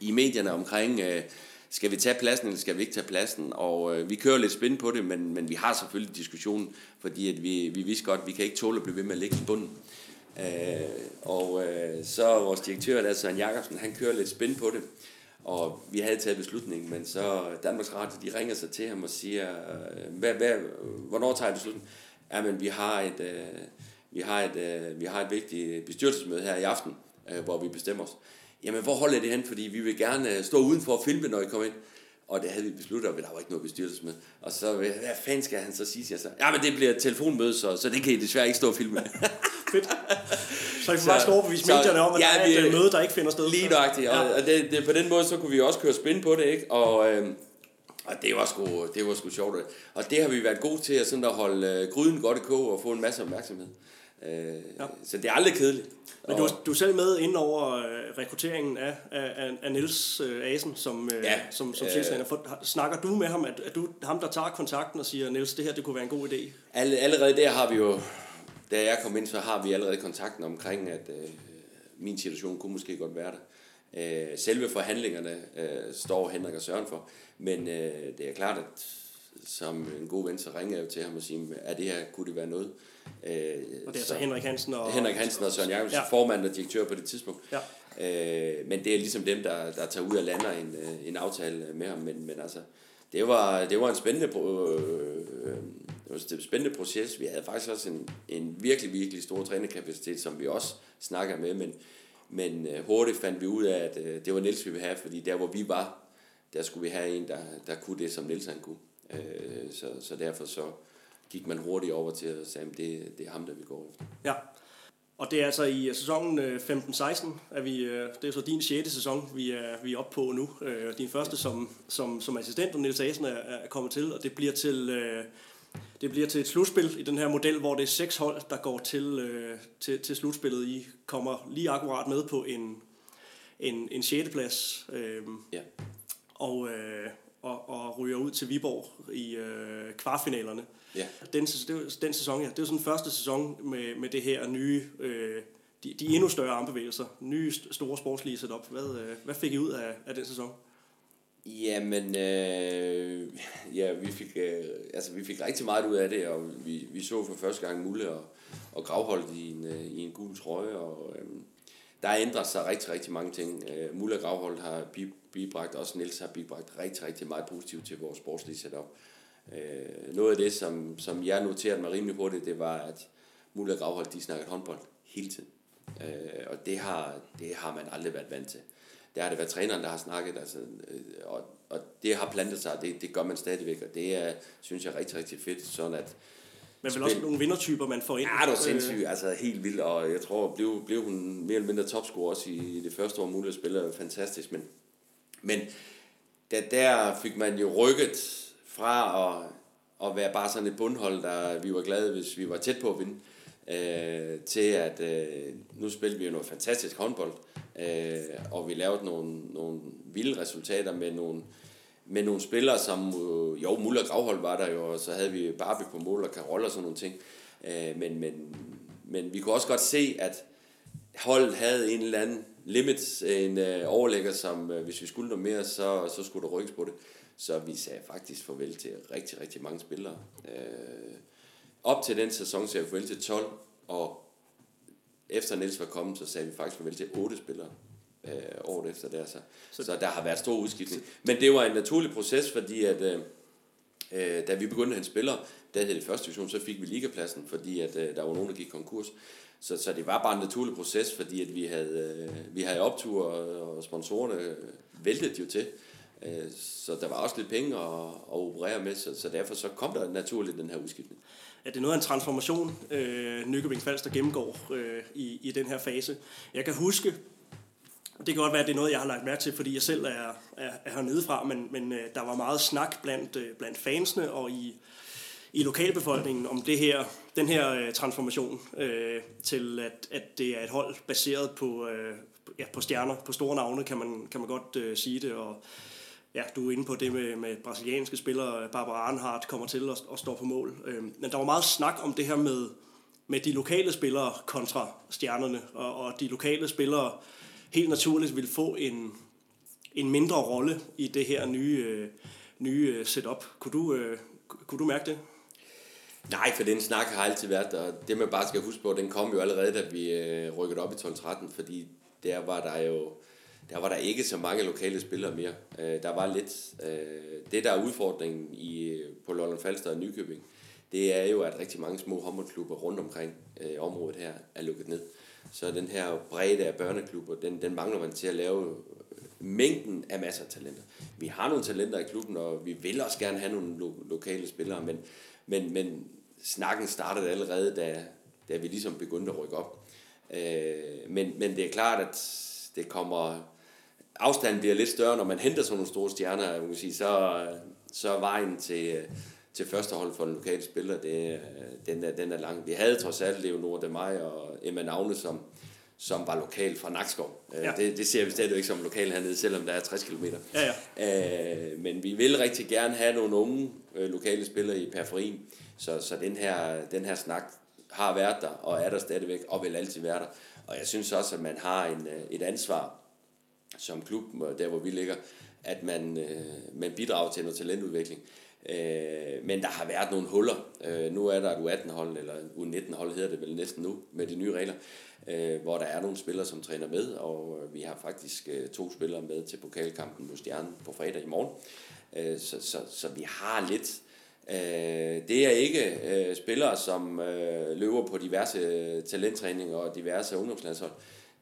[SPEAKER 3] i medierne omkring, øh, skal vi tage pladsen, eller skal vi ikke tage pladsen? Og øh, vi kører lidt spænd på det, men, men vi har selvfølgelig diskussionen, fordi at vi, vi vidste godt, at vi kan ikke tåle at blive ved med at ligge i bunden. Øh, og øh, så vores direktør, der Søren Jacobsen, han kører lidt spænd på det. Og vi havde taget beslutningen, men så Danmarks Radio, de ringer sig til ham og siger, øh, hvad, hvad, hvornår tager jeg beslutningen? Ja, men vi har et, øh, vi har et, øh, vi har et vigtigt bestyrelsesmøde her i aften, øh, hvor vi bestemmer os. jamen hvor holder det hen, fordi vi vil gerne øh, stå udenfor og filme, når I kommer ind. Og det havde vi besluttet, og der var ikke noget bestyrelsesmøde. Og så, hvad fanden skal han så sige Jeg jer så? Ja, men det bliver et telefonmøde, så, så det kan I desværre ikke stå og filme. [laughs]
[SPEAKER 2] Fedt. [laughs] Så I får faktisk overbevise medierne om, at ja, der er et vi, øh, møde, der ikke finder sted.
[SPEAKER 3] Lige nøjagtigt, og, ja. og det, det, på den måde, så kunne vi også køre spin på det, ikke? Og, øh, og det var, sgu, det var sgu sjovt. Og det har vi været gode til, at, sådan at holde øh, gryden godt i kog og få en masse opmærksomhed. Øh, ja. Så det er aldrig kedeligt.
[SPEAKER 2] Men du, du er selv med ind over øh, rekrutteringen af, af, af Niels øh, Asen som, øh, ja, som, som øh, Snakker du med ham, at, at du ham, der tager kontakten og siger, Niels, det her det kunne være en god idé?
[SPEAKER 3] All, allerede der har vi jo, da jeg kom ind, så har vi allerede kontakten omkring, at øh, min situation kunne måske godt være der. Øh, selve forhandlingerne øh, står Henrik og Søren for, men øh, det er klart, at som en god ven, så ringer jeg til ham og siger, er det her, kunne det være noget?
[SPEAKER 2] Øh, og det er så, så Henrik Hansen og...
[SPEAKER 3] Henrik Hansen og Søren Jacobsen, ja. formand og direktør på det tidspunkt. Ja. Øh, men det er ligesom dem, der, der tager ud og lander en, øh, en aftale med ham. Men, men altså, det var, det var en spændende, øh, det var en spændende proces. Vi havde faktisk også en, en virkelig, virkelig stor trænerkapacitet, som vi også snakker med, men, men øh, hurtigt fandt vi ud af, at øh, det var Niels, vi ville have, fordi der, hvor vi var, der skulle vi have en, der, der kunne det, som Niels han kunne. Øh, så, så derfor så gik man hurtigt over til at sige, at det, det er ham, der vi går efter.
[SPEAKER 2] Ja, og det er altså i øh, sæsonen øh, 15-16, at vi, det er så din 6. sæson, vi er, vi er oppe på nu. Din første som, som, som assistent, og Niels Asen er, er kommet til, og det bliver til, det bliver til et slutspil i den her model, hvor det er seks hold, der går til, til, til slutspillet. I kommer lige akkurat med på en, en, en 6. plads. Ja. Og, og, og ryger ud til Viborg i øh, kvartfinalerne. Ja. Den, det, den sæson, ja, det er sådan den første sæson med, med det her nye, øh, de, de endnu større armbevægelser, nye store sportslige setup. Hvad, øh, hvad fik I ud af, af den sæson?
[SPEAKER 3] Jamen, øh, ja, vi fik, øh, altså, vi fik rigtig meget ud af det, og vi, vi så for første gang Mulle og, og Gravholdt i en, øh, i en gul trøje, og øh, der ændrer sig rigtig, rigtig mange ting. Øh, Mulle Gravhold har bibragt, også Niels har bibragt rigtig, rigtig meget positivt til vores sportslige setup. Øh, noget af det, som, som jeg noterede mig rimelig hurtigt, det var, at Mulle Gravhold, de snakkede håndbold hele tiden. Øh, og det har, det har man aldrig været vant til. Der har det været træneren, der har snakket, altså, øh, og, og det har plantet sig, det, det gør man stadigvæk, og det er, synes jeg, rigtig, rigtig fedt, sådan at
[SPEAKER 2] men vel også nogle vindertyper, man får ind.
[SPEAKER 3] Ja, det var sindssygt. Altså helt vildt. Og jeg tror, blev, blev hun mere eller mindre topscorer også i det første år muligt at spille. Fantastisk. Men, men der, der fik man jo rykket fra at, at være bare sådan et bundhold, der vi var glade, hvis vi var tæt på at vinde, øh, til at øh, nu spiller vi jo noget fantastisk håndbold, øh, Øh, og vi lavede nogle, nogle vilde resultater med nogle, med nogle spillere, som øh, jo, Muller Gravhold var der jo, og så havde vi Barbie på mål og Karol og sådan nogle ting. Øh, men, men, men vi kunne også godt se, at holdet havde en eller anden limit, en øh, overlægger, som øh, hvis vi skulle noget mere, så, så skulle der rykkes på det. Så vi sagde faktisk farvel til rigtig, rigtig mange spillere. Øh, op til den sæson sagde jeg farvel til 12, og efter Niels var kommet, så sagde vi faktisk farvel til 8 spillere øh, året efter der. Så, så, så der har været stor udskiftning. Men det var en naturlig proces, fordi at, øh, øh da vi begyndte at hente spillere, der hed det første division, så fik vi ligapladsen, fordi at, øh, der var nogen, der gik konkurs. Så, så det var bare en naturlig proces, fordi at vi havde, øh, vi havde optur, og, sponsorerne væltede jo til. Øh, så der var også lidt penge at, at operere med, så, så derfor så kom der naturligt den her udskiftning
[SPEAKER 2] at det er noget af en transformation, øh, Nykøbing Falster gennemgår øh, i, i den her fase. Jeg kan huske, det kan godt være, at det er noget, jeg har lagt mærke til, fordi jeg selv er, er, er hernede fra, men, men øh, der var meget snak blandt, øh, blandt fansene og i, i lokalbefolkningen om det her, den her øh, transformation øh, til, at, at det er et hold baseret på, øh, ja, på stjerner, på store navne, kan man, kan man godt øh, sige det. Og, ja, du er inde på det med, med brasilianske spillere, Barbara Arnhardt kommer til at, at stå på mål. Øh, men der var meget snak om det her med, med de lokale spillere kontra stjernerne, og, og de lokale spillere helt naturligt vil få en, en mindre rolle i det her nye, øh, nye øh, setup. Kunne du, øh, kunne du mærke det?
[SPEAKER 3] Nej, for den snak har altid været der. Det man bare skal huske på, den kom jo allerede, da vi øh, rykkede op i 12-13, fordi der var der jo der var der ikke så mange lokale spillere mere. Øh, der var lidt... Øh, det, der er udfordringen i, på Lolland Falster og Nykøbing, det er jo, at rigtig mange små håndboldklubber rundt omkring øh, området her er lukket ned. så den her bredde af børneklubber, den, den mangler man til at lave øh, mængden af masser af talenter. Vi har nogle talenter i klubben, og vi vil også gerne have nogle lo- lokale spillere, men, men, men snakken startede allerede, da, da vi ligesom begyndte at rykke op. Øh, men, men det er klart, at det kommer... Afstanden bliver lidt større, når man henter sådan nogle store stjerner, man kan sige, så, så er vejen til, til første hold for en lokale spiller, det, den, er, den er lang. Vi havde trods alt Leonor de mig og Emma Navne, som, som var lokal fra Nakskov. Øh, ja. Det, det ser vi stadig ikke som lokal hernede, selvom der er 60 km.
[SPEAKER 2] Ja,
[SPEAKER 3] ja. Øh, men vi vil rigtig gerne have nogle unge øh, lokale spillere i periferien, så, så den, her, den her snak har været der, og er der stadigvæk, og vil altid være der. Og jeg synes også, at man har en, øh, et ansvar som klub, øh, der hvor vi ligger, at man, øh, man bidrager til noget talentudvikling. Øh, men der har været nogle huller. Øh, nu er der et U18-hold, eller U19-hold hedder det vel næsten nu, med de nye regler, øh, hvor der er nogle spillere, som træner med, og øh, vi har faktisk øh, to spillere med til pokalkampen mod Stjernen på fredag i morgen. Øh, så, så, så vi har lidt... Øh, det er ikke øh, spillere, som øh, løber på diverse øh, talenttræninger og diverse ungdomslandshold.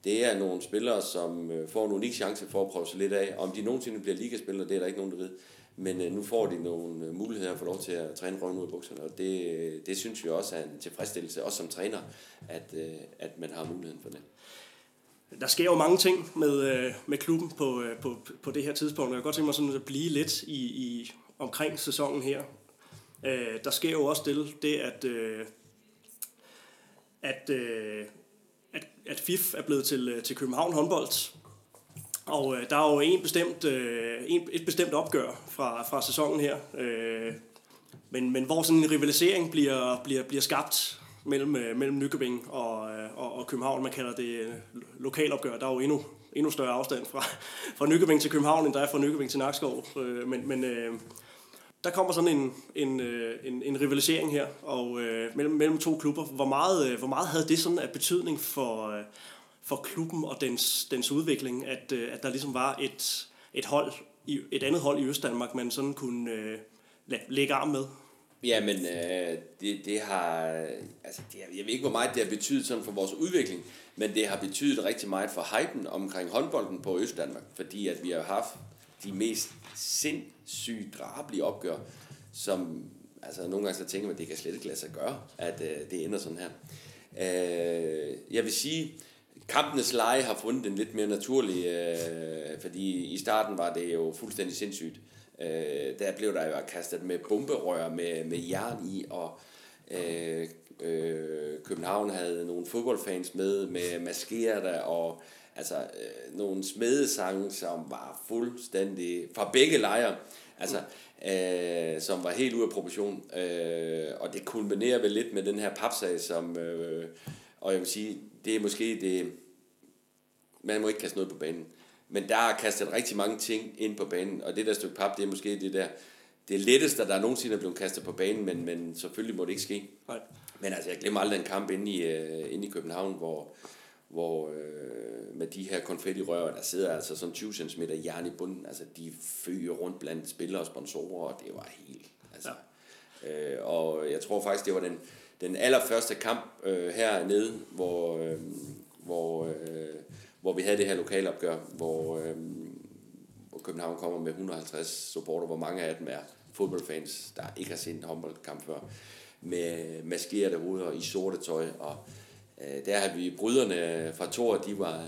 [SPEAKER 3] Det er nogle spillere, som øh, får en unik chance for at prøve sig lidt af. Om de nogensinde bliver ligaspillere, det er der ikke nogen, der ved. Men øh, nu får de nogle øh, muligheder for lov til at træne røven ud af bukserne, og det, øh, det synes vi også er en tilfredsstillelse, også som træner, at, øh, at man har muligheden for det.
[SPEAKER 2] Der sker jo mange ting med, med klubben på, på, på det her tidspunkt, og jeg kan godt tænke mig sådan at blive lidt i, i omkring sæsonen her. Øh, der sker jo også det, det at, øh, at, øh, at, at FIF er blevet til, øh, til København håndbold, og øh, der er jo en bestemt, øh, en, et bestemt opgør fra, fra sæsonen her, øh, men, men hvor sådan en rivalisering bliver, bliver, bliver skabt mellem, øh, mellem Nykøbing og, øh, og, og København. Man kalder det lokalopgør. Der er jo endnu, endnu større afstand fra, fra Nykøbing til København, end der er fra Nykøbing til Nakskov. Øh, men men øh, der kommer sådan en, en, øh, en, en rivalisering her og, øh, mellem, mellem to klubber. Hvor meget, øh, hvor meget havde det sådan af betydning for, øh, for klubben og dens, dens udvikling, at, øh, at der ligesom var et, et hold, et andet hold i Østdanmark, man sådan kunne øh, lægge arm med?
[SPEAKER 3] Ja, men øh, det, det har, altså det, jeg ved ikke, hvor meget det har betydet sådan for vores udvikling, men det har betydet rigtig meget for hypen omkring håndbolden på Østdanmark, fordi at vi har haft de mest sindssygt drabelige opgør, som, altså nogle gange så tænker man, at det kan slet ikke lade sig gøre, at øh, det ender sådan her. Øh, jeg vil sige, kampenes leje har fundet en lidt mere naturlig, øh, fordi i starten var det jo fuldstændig sindssygt. Øh, der blev der jo kastet med bomberør med, med jern i, og øh, øh, København havde nogle fodboldfans med, med maskerede og altså øh, nogle smedesange, som var fuldstændig fra begge lejre, altså øh, som var helt ude af proportion. Øh, og det kulminerer vel lidt med den her papsag, som, øh, og jeg vil sige, det er måske det, man må ikke kaste noget på banen. Men der er kastet rigtig mange ting ind på banen, og det der stykke pap, det er måske det der, det letteste, der nogensinde er blevet kastet på banen, men, men selvfølgelig må det ikke ske. Men altså, jeg glemmer aldrig en kamp inde i, uh, inde i København, hvor, hvor uh, med de her konfetti-rør, der sidder altså sådan 20 cm jern i bunden, altså de fyrer rundt blandt spillere og sponsorer, og det var helt, altså. Ja. Uh, og jeg tror faktisk, det var den, den allerførste kamp uh, hernede, hvor, uh, hvor uh, hvor vi havde det her lokalopgør, hvor, øh, hvor København kommer med 150 supporter, hvor mange af dem er fodboldfans, der ikke har set en håndboldkamp før, med maskerede hoveder i sorte tøj, og øh, der havde vi bryderne fra Thor, de var,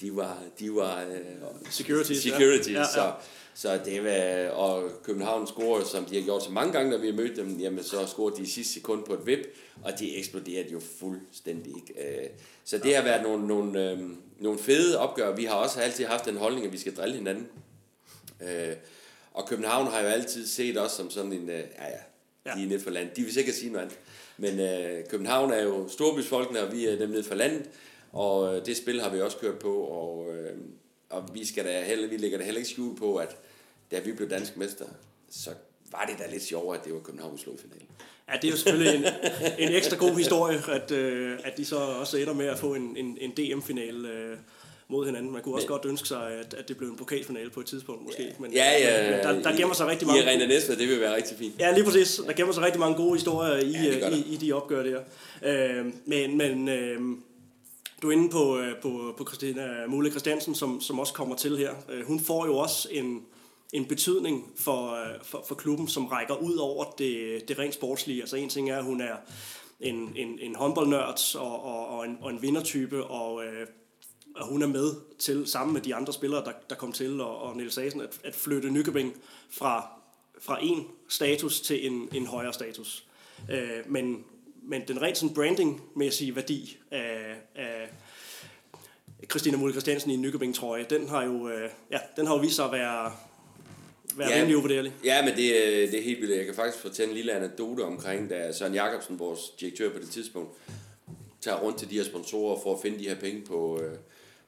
[SPEAKER 3] de var, de var
[SPEAKER 2] øh, securities,
[SPEAKER 3] securities ja. Ja, ja. så så det var, og København scorede, som de har gjort så mange gange, når vi har mødt dem, jamen så scorede de i sidste sekund på et vip, og de eksploderede jo fuldstændig. Øh, så det har været nogle, nogle, øh, nogle fede opgør. Vi har også altid haft den holdning, at vi skal drille hinanden. Øh, og København har jo altid set os som sådan en, ja ja, de er nede for landet. De vil sikkert sige noget andet. Men øh, København er jo storbysfolkene, og vi er dem nede for landet. Og øh, det spil har vi også kørt på, og, øh, og vi, skal da heller, vi lægger da heller ikke skjul på, at da vi blev dansk mester, så var det da lidt sjovere, at det var København slog finalen.
[SPEAKER 2] Ja, det er jo selvfølgelig en, en ekstra god historie, at, øh, at de så også ender med at få en, en, en DM-finale øh, mod hinanden. Man kunne også men, godt ønske sig, at, at det blev en pokalfinale på et tidspunkt måske.
[SPEAKER 3] Men, ja, ja,
[SPEAKER 2] men der, der gemmer sig rigtig mange...
[SPEAKER 3] I Arena Næstved, det vil være rigtig fint.
[SPEAKER 2] Ja, lige præcis. Der gemmer sig rigtig mange gode historier i, ja, i, i de opgør der. Øh, men men øh, du er inde på, øh, på, på Christina Mule Christiansen, som, som også kommer til her. Øh, hun får jo også en, en betydning for, øh, for, for klubben, som rækker ud over det, det rent sportslige. Altså en ting er, at hun er en, en, en håndboldnørd og, og, og, en, og en vindertype, og, øh, og hun er med til, sammen med de andre spillere, der, der kom til, og, og Niels Asen, at, at flytte Nykøbing fra, fra en status til en, en højere status. Øh, men, men den rent sådan branding-mæssige værdi af, af Christina Mulle Christiansen i en Nykøbing trøje, den har jo, øh, ja, den har jo vist sig at være, være ja, rimelig uvurderlig.
[SPEAKER 3] Ja, men det, er- det er helt vildt. Jeg kan faktisk fortælle en lille anekdote omkring, da Søren Jacobsen, vores direktør på det tidspunkt, tager rundt til de her sponsorer for at finde de her penge på, øh,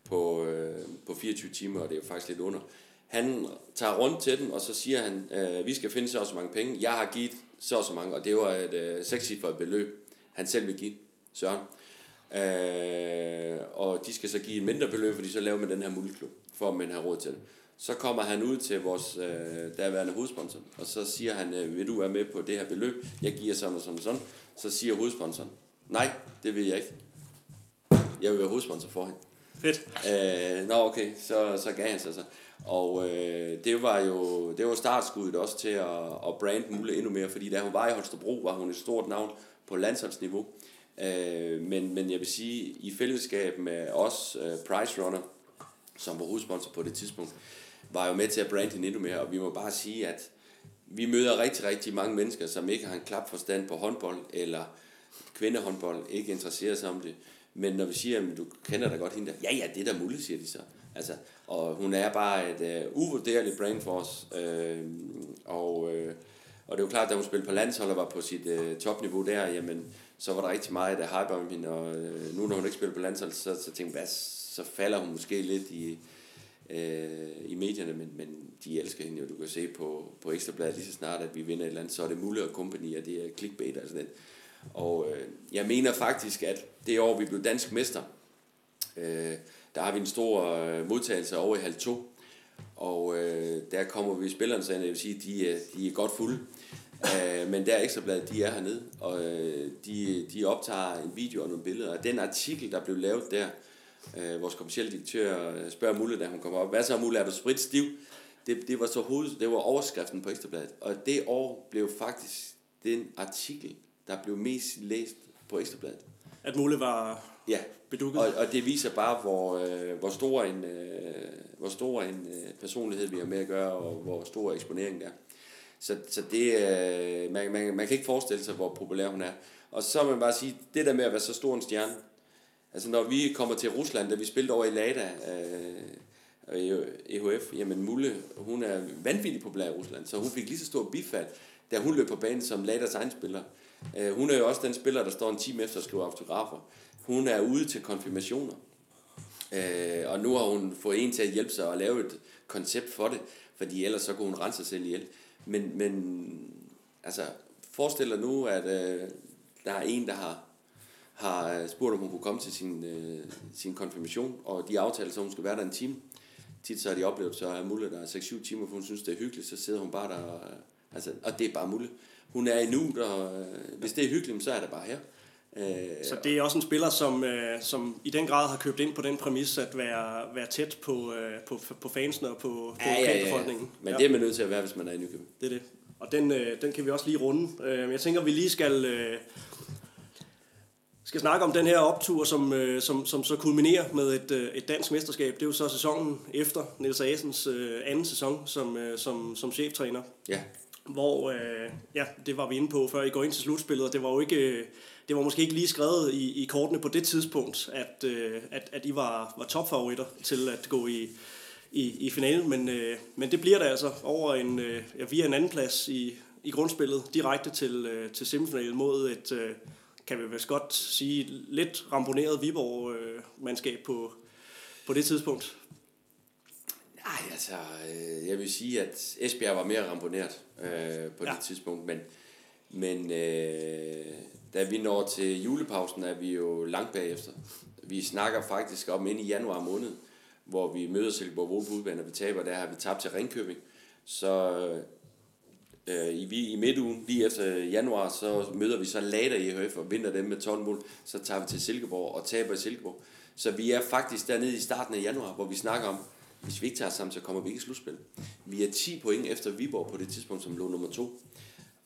[SPEAKER 3] på, øh, på 24 timer, og det er jo faktisk lidt under. Han tager rundt til dem, og så siger han, øh, vi skal finde så og så mange penge. Jeg har givet så og så mange, og det var et øh, sekscifret beløb, han selv vil give, Søren. Øh, og de skal så give et mindre beløb, fordi så laver man den her multiklub, for at man har råd til det. Så kommer han ud til vores øh, daværende hovedsponsor, og så siger han, øh, vil du være med på det her beløb? Jeg giver sådan og sådan og sådan. Så siger hovedsponsoren, nej, det vil jeg ikke. Jeg vil være hovedsponsor for hende.
[SPEAKER 2] Fedt.
[SPEAKER 3] Øh, nå okay, så, så gav han sig så. Og øh, det var jo det var startskuddet også til at, at brande Mule endnu mere, fordi da hun var i Holstebro, var hun et stort navn på landsholdsniveau. Øh, men, men jeg vil sige, i fællesskab med os, øh, Price Runner, som var hovedsponsor på det tidspunkt, var jo med til at brande hende endnu mere, og vi må bare sige, at vi møder rigtig, rigtig mange mennesker, som ikke har en klap forstand på håndbold, eller kvindehåndbold, ikke interesserer sig om det. Men når vi siger, at du kender da godt hende der, ja ja, det er da muligt, siger de så. Altså, og hun er bare et uh, uvurderligt brain for os. Øh, og, øh, og det er jo klart, at da hun spillede på landshold og var på sit øh, topniveau der, jamen, så var der rigtig meget der hype om hende, og øh, nu når hun ikke spiller på landshold, så, så tænkte jeg, så falder hun måske lidt i, øh, i medierne, men, men de elsker hende jo. Du kan se på, på Ekstrabladet lige så snart, at vi vinder et eller andet, så er det Mulle og company, og det er clickbait og sådan noget. Og øh, jeg mener faktisk, at det år, vi blev dansk mester, øh, der har vi en stor øh, modtagelse over i halv 2. Og øh, der kommer vi spillerne, så jeg vil sige, de, de er godt fulde. Øh, men der er ekstrabladet, de er hernede, og øh, de, de optager en video og nogle billeder. Og den artikel, der blev lavet der, øh, vores kommercielle direktør øh, spørger Mulle, da hun kommer op, hvad så Mulle, er du spritstiv? Det, det var så hoved, det var overskriften på Ekstrabladet. Og det år blev faktisk den artikel, der blev mest læst på Ekstrabladet.
[SPEAKER 2] At Mule var
[SPEAKER 3] Ja,
[SPEAKER 2] bedukket.
[SPEAKER 3] og, og det viser bare, hvor, øh, hvor stor en, øh, hvor stor en øh, personlighed vi har med at gøre, og hvor stor eksponering der er. Så, så det, øh, man, man, man kan ikke forestille sig, hvor populær hun er. Og så må man bare sige, det der med at være så stor en stjerne, altså når vi kommer til Rusland, da vi spillede over i Lada, øh, i EHF, jamen Mulle, hun er vanvittigt populær i Rusland, så hun fik lige så stor bifald, da hun løb på banen som Ladas egen spiller. Øh, hun er jo også den spiller, der står en time efter og skriver autografer. Hun er ude til konfirmationer. Øh, og nu har hun fået en til at hjælpe sig og lave et koncept for det, fordi ellers så kunne hun rense sig selv ihjel. Men, men altså, forestil dig nu, at øh, der er en, der har, har øh, spurgt, om hun kunne komme til sin, øh, sin konfirmation, og de aftaler, så hun skal være der en time. Tit så har de oplevet, så er Mulle der 6-7 timer, for hun synes, det er hyggeligt, så sidder hun bare der. Og, altså, og det er bare Mulle. Hun er i nu, og øh, hvis det er hyggeligt, så er det bare her. Øh,
[SPEAKER 2] Så det er også en spiller, som, øh, som i den grad har købt ind på den præmis at være, være tæt på, øh, på, på fansene og på, på
[SPEAKER 3] ja, ja, ja. Men
[SPEAKER 2] Ja.
[SPEAKER 3] det er man nødt til at være, hvis man er i Nykøbing.
[SPEAKER 2] Det er det. Og den, øh, den kan vi også lige runde. Øh, jeg tænker, vi lige skal, øh, skal snakke om den her optur, som, øh, som, som så kulminerer med et, øh, et dansk mesterskab. Det er jo så sæsonen efter Niels Asens øh, anden sæson som, øh, som, som cheftræner.
[SPEAKER 3] Ja,
[SPEAKER 2] hvor, øh, ja, det var vi inde på, før I går ind til slutspillet, og det var jo ikke, øh, det var måske ikke lige skrevet i, i kortene på det tidspunkt, at, øh, at, at I var, var topfavoritter til at gå i, i, i finalen, men, øh, men det bliver det altså over en, øh, ja, via en anden plads i, i grundspillet, direkte til, øh, til semifinalen mod et, øh, kan vi vist godt sige, lidt ramponeret Viborg-mandskab på, på det tidspunkt.
[SPEAKER 3] Nej, altså, øh, jeg vil sige, at Esbjerg var mere ramponeret øh, på ja. Det tidspunkt, men, men øh, da vi når til julepausen, er vi jo langt bagefter. Vi snakker faktisk om ind i januar måned, hvor vi møder Silkeborg Vol på udbanen, og vi taber, der har vi tabt til Ringkøbing. Så øh, i, vi- i midtugen, lige efter januar, så møder vi så Lada i EHF og vinder dem med 12 mål. Så tager vi til Silkeborg og taber i Silkeborg. Så vi er faktisk dernede i starten af januar, hvor vi snakker om, hvis vi ikke tager os sammen, så kommer vi ikke i slutspil. Vi er 10 point efter Viborg på det tidspunkt, som lå nummer 2.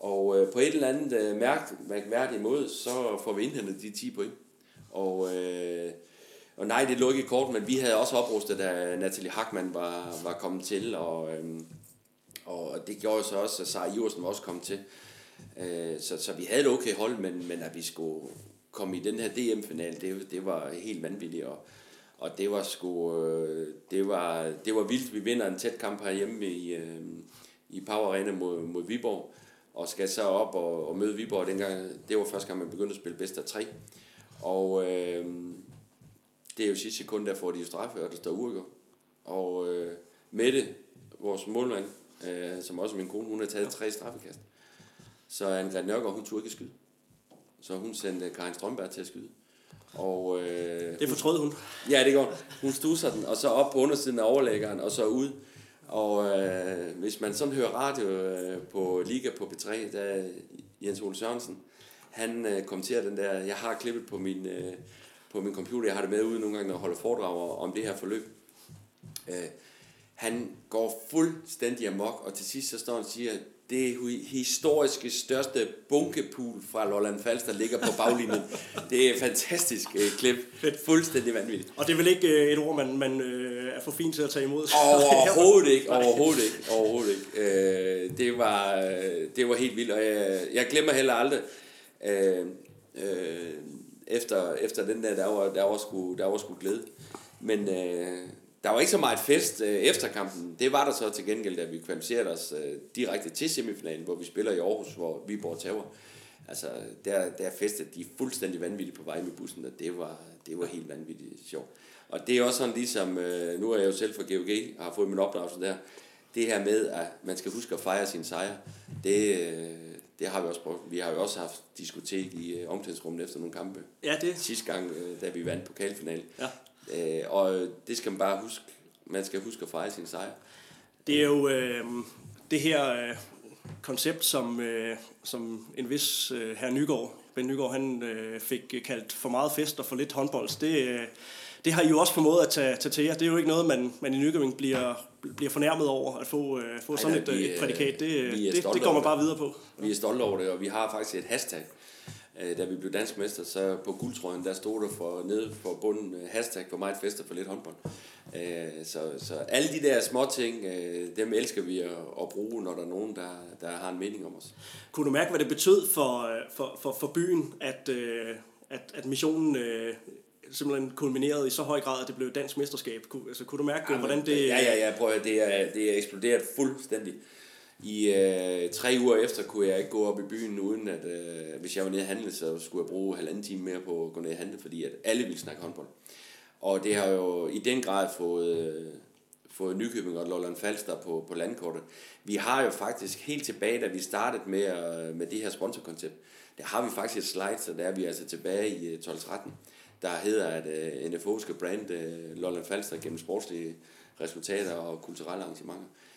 [SPEAKER 3] Og øh, på et eller andet øh, mærk, mærkværdig måde, så får vi indhentet de 10 point. Og, øh, og nej, det lå ikke i kort, men vi havde også oprustet, da Natalie Hackmann var, var kommet til, og, øh, og det gjorde så også, at Sara Iversen var også kommet til. Øh, så, så vi havde et okay hold, men, men at vi skulle komme i den her DM-final, det, det var helt vanvittigt, og, og det var sgu, øh, det var, det var vildt. Vi vinder en tæt kamp herhjemme i, øh, i Power Arena mod, mod Viborg, og skal så op og, og møde Viborg dengang. Det var første gang, man begyndte at spille bedst af tre. Og øh, det er jo sidste sekund, der får de straffe, og der står uafgjort. Og øh, Mette, vores målmand, øh, som også er min kone, hun har taget tre straffekast. Så Anne Nørgaard, hun turde ikke skyde. Så hun sendte Karin Strømberg til at skyde. Og, øh,
[SPEAKER 2] det fortrød hun.
[SPEAKER 3] Ja, det går. Hun stusser den, og så op på undersiden af overlæggeren, og så ud. Og øh, hvis man sådan hører radio øh, på Liga på B3, der Jens Ole Sørensen, han øh, kommenterer den der, jeg har klippet på min, øh, på min computer, jeg har det med ude nogle gange, når jeg holder foredrag om det her forløb. Øh, han går fuldstændig amok, og til sidst så står han og siger, det historiske største bunkepool fra Lolland Falls, der ligger på baglinjen. det er et fantastisk øh, klip. Fuldstændig vanvittigt.
[SPEAKER 2] Og det er vel ikke øh, et ord, man, man øh, er for fint til at tage imod?
[SPEAKER 3] Overhovedet ikke. [laughs] Overhovedet ikke. Overhovedet ikke. Øh, det, var, øh, det var helt vildt, og jeg, jeg glemmer heller aldrig, øh, øh, efter, efter den der, der var, der var, sgu, der var sgu glæde. Men øh, der var ikke så meget fest øh, efter kampen. Det var der så til gengæld, da vi kvalificerede os øh, direkte til semifinalen, hvor vi spiller i Aarhus, hvor Viborg tager. Altså, der, der festede de fuldstændig vanvittigt på vej med bussen, og det var, det var helt vanvittigt sjovt. Og det er også sådan ligesom, øh, nu er jeg jo selv fra GOG, og har fået min opdragelse der, det her med, at man skal huske at fejre sin sejr, det, øh, det har vi også prøvet. Vi har jo også haft diskotek i øh, omklædningsrummet efter nogle kampe.
[SPEAKER 2] Ja, det.
[SPEAKER 3] Sidste gang, øh, da vi vandt pokalfinalen.
[SPEAKER 2] Ja.
[SPEAKER 3] Øh, og det skal man bare huske. Man skal huske at fejre sin sejr.
[SPEAKER 2] Det er jo øh, det her øh, koncept, som, øh, som en vis øh, herr Nygaard, Ben Nygaard, han øh, fik kaldt for meget fest og for lidt håndbold. Det, øh, det har I jo også formået at tage, tage til jer. Det er jo ikke noget, man, man i Nykøbing bliver, bliver fornærmet over at få, øh, få Ej, sådan et, vi, et prædikat. Det, det, det går man bare videre på.
[SPEAKER 3] Vi er stolte over det, og vi har faktisk et hashtag, øh, da vi blev dansk mester, så på guldtrøjen, der stod der for, nede for bunden, øh, hashtag for meget fester for lidt håndbold. Øh, så, så alle de der små ting, dem elsker vi at, at bruge, når der er nogen, der, der har en mening om os.
[SPEAKER 2] Kunne du mærke, hvad det betød for, for, for, for byen, at, at, at missionen simpelthen kulminerede i så høj grad, at det blev dansk mesterskab? Altså, kunne du mærke, ja, hvordan det...
[SPEAKER 3] Ja, ja, ja, prøv at, det er, det er eksploderet fuldstændig. I øh, tre uger efter kunne jeg ikke gå op i byen, uden at øh, hvis jeg var nede og handle, så skulle jeg bruge halvanden time mere på at gå ned og handle, fordi at alle ville snakke håndbold. Og det har jo i den grad fået, øh, fået Nykøbing og Lolland Falster på, på landkortet. Vi har jo faktisk helt tilbage, da vi startede med, øh, med det her sponsorkoncept, der har vi faktisk et slide, så der er vi altså tilbage i øh, 12-13, der hedder, at øh, NFO skal brande øh, Lolland Falster gennem sportslige resultater og kulturelle arrangementer. Øh,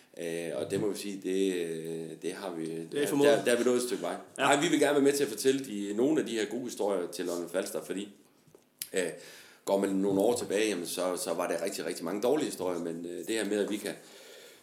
[SPEAKER 3] og det må vi sige, det, øh, det har vi,
[SPEAKER 2] det er
[SPEAKER 3] der, der, der er vi nået et stykke vej. Ja. Nej, vi vil gerne være med til at fortælle de, nogle af de her gode historier til London Falster, fordi øh, går man nogle år tilbage, jamen, så, så var der rigtig, rigtig mange dårlige historier, men øh, det her med, at vi kan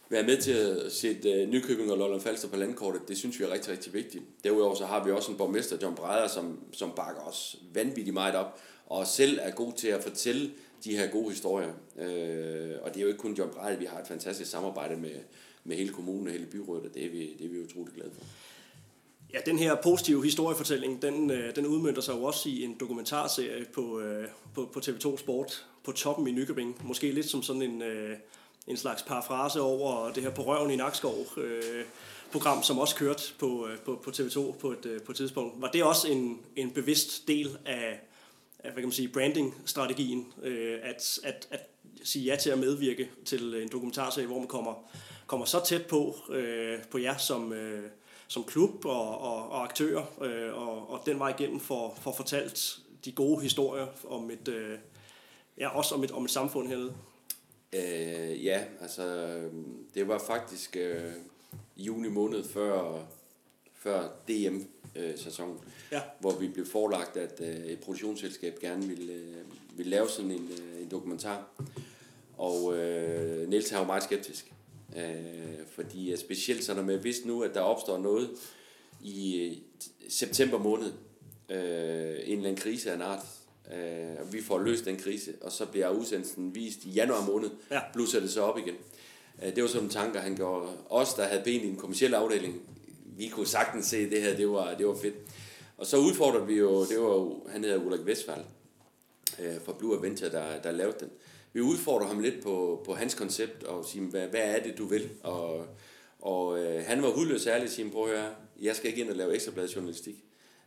[SPEAKER 3] være med til at sætte øh, Nykøbing og Lolland Falster på landkortet, det synes vi er rigtig, rigtig vigtigt. Derudover så har vi også en borgmester, John Breder, som, som bakker os vanvittigt meget op, og selv er god til at fortælle de her gode historier. Øh, og det er jo ikke kun John Brede, vi har et fantastisk samarbejde med, med hele kommunen og hele byrådet, og det er vi, det er vi utroligt glade for.
[SPEAKER 2] Ja, den her positive historiefortælling, den, øh, den udmyndter sig jo også i en dokumentarserie på, øh, på, på TV2 Sport på toppen i Nykøbing. Måske lidt som sådan en, øh, en slags parafrase over det her på røven i Nakskov program, som også kørte på, på, på TV2 på et, på et tidspunkt. Var det også en, en bevidst del af, hvad kan man sige, branding-strategien, øh, at, at, at sige ja til at medvirke til en dokumentarserie, hvor man kommer, kommer så tæt på, øh, på jer som, øh, som klub og, og, og aktører, øh, og, og den vej igennem for, for fortalt de gode historier om et, øh, ja, også om et, om et samfund hernede.
[SPEAKER 3] Øh, ja, altså øh, det var faktisk øh, juni måned før, før DM DM-sæsonen,
[SPEAKER 2] ja.
[SPEAKER 3] hvor vi blev forelagt, at øh, et produktionsselskab gerne ville, øh, ville lave sådan en, øh, en dokumentar. Og øh, Niels er jo meget skeptisk. Øh, fordi specielt sådan med, hvis nu, at der opstår noget i øh, september måned, øh, en eller anden krise af en art, øh, og vi får løst den krise, og så bliver udsendelsen vist i januar måned, ja. blusser det så op igen. Øh, det var sådan nogle tanker, han gjorde. Os, der havde ben i en kommersiel afdeling, vi kunne sagtens se, at det her, det var, det var fedt. Og så udfordrede vi jo, det var han hedder Ulrik Vestfald øh, fra Blue Adventure, der, der lavede den. Vi udfordrer ham lidt på, på hans koncept og sige, hvad, hvad er det, du vil? Og, og øh, han var hudløs ærlig og sige, prøv at høre, jeg skal ikke ind og lave ekstrabladet journalistik.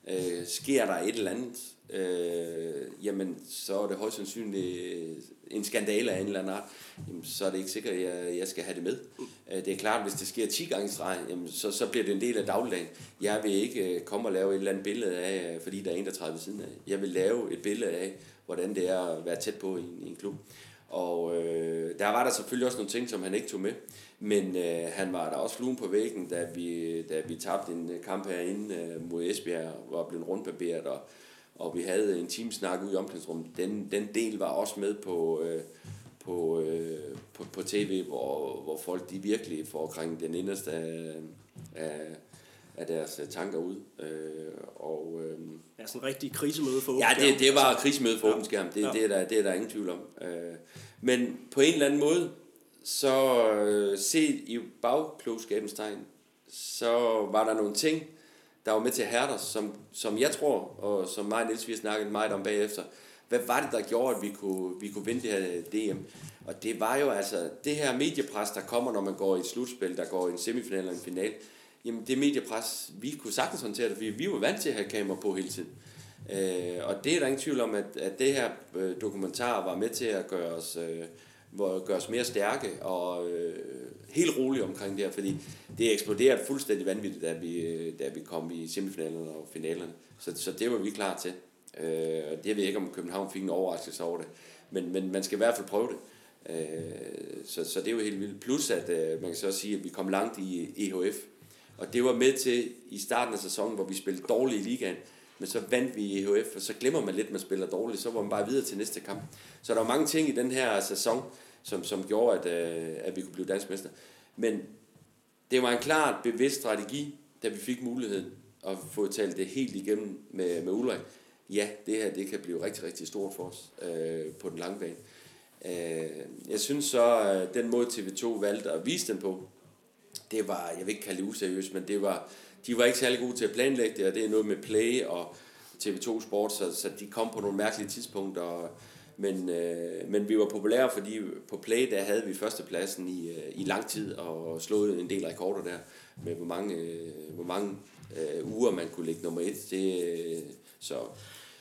[SPEAKER 3] Øh, sker der et eller andet, øh, jamen så er det højst sandsynligt en skandale af en eller anden art, jamen, så er det ikke sikkert, at jeg, jeg skal have det med. Øh, det er klart, hvis det sker 10 gange i streg, jamen, så, så bliver det en del af dagligdagen. Jeg vil ikke øh, komme og lave et eller andet billede af, øh, fordi der er en, der træder ved siden af. Jeg vil lave et billede af, hvordan det er at være tæt på i en, i en klub. Og øh, der var der selvfølgelig også nogle ting, som han ikke tog med. Men øh, han var der også fluen på væggen, da vi, da vi tabte en øh, kamp herinde øh, mod Esbjerg, hvor blev rundbarberet, og, og vi havde en teamsnak ude i omklædningsrummet. Den, den del var også med på, øh, på, øh, på, på tv, hvor, hvor folk de virkelig får krænket den inderste af, af, af deres tanker ud. Øh, og, øh,
[SPEAKER 2] ja, sådan en rigtig krisemøde for
[SPEAKER 3] Ja, det, det var krisemøde for ja. åben skærm. Det, ja. det, er der, det er der ingen tvivl om. Øh, men på en eller anden måde, så øh, set i bagklogskabens tegn, så var der nogle ting, der var med til at hærde os, som, som jeg tror, og som mig og Niels, vi har snakket meget om bagefter, hvad var det, der gjorde, at vi kunne, vi kunne vinde det her DM? Og det var jo altså, det her mediepres, der kommer, når man går i et slutspil, der går i en semifinal eller en final, jamen det mediepres, vi kunne sagtens håndtere det, fordi vi var vant til at have kamera på hele tiden. Øh, og det er der ingen tvivl om, at, at det her øh, dokumentar var med til at gøre os, øh, gøre os mere stærke og øh, helt rolige omkring det her, fordi det eksploderede fuldstændig vanvittigt, da vi, øh, da vi kom i semifinalerne og finalerne. Så, så det var vi klar til. Øh, og det ved jeg ikke, om København fik en overraskelse over det. Men, men man skal i hvert fald prøve det. Øh, så, så det er jo helt vildt. Plus at øh, man kan så også sige, at vi kom langt i EHF. Og det var med til i starten af sæsonen, hvor vi spillede dårligt i ligaen. Men så vandt vi i HF, og så glemmer man lidt, at man spiller dårligt. Så var man bare videre til næste kamp. Så der var mange ting i den her sæson, som, som gjorde, at, øh, at vi kunne blive dansk mester. Men det var en klart bevidst strategi, da vi fik muligheden at få talt det helt igennem med, med Ulrik ja, det her det kan blive rigtig, rigtig stort for os øh, på den lange bane. Øh, jeg synes så, at den måde TV2 valgte at vise den på, det var, jeg vil ikke kalde det useriøst, men det var, de var ikke særlig gode til at planlægge det, og det er noget med Play og TV2 Sport, så, så de kom på nogle mærkelige tidspunkter, men, øh, men vi var populære, fordi på Play, der havde vi førstepladsen i, øh, i lang tid, og slået en del rekorder der, med hvor mange, øh, hvor mange øh, uger man kunne ligge nummer et. Det, øh, så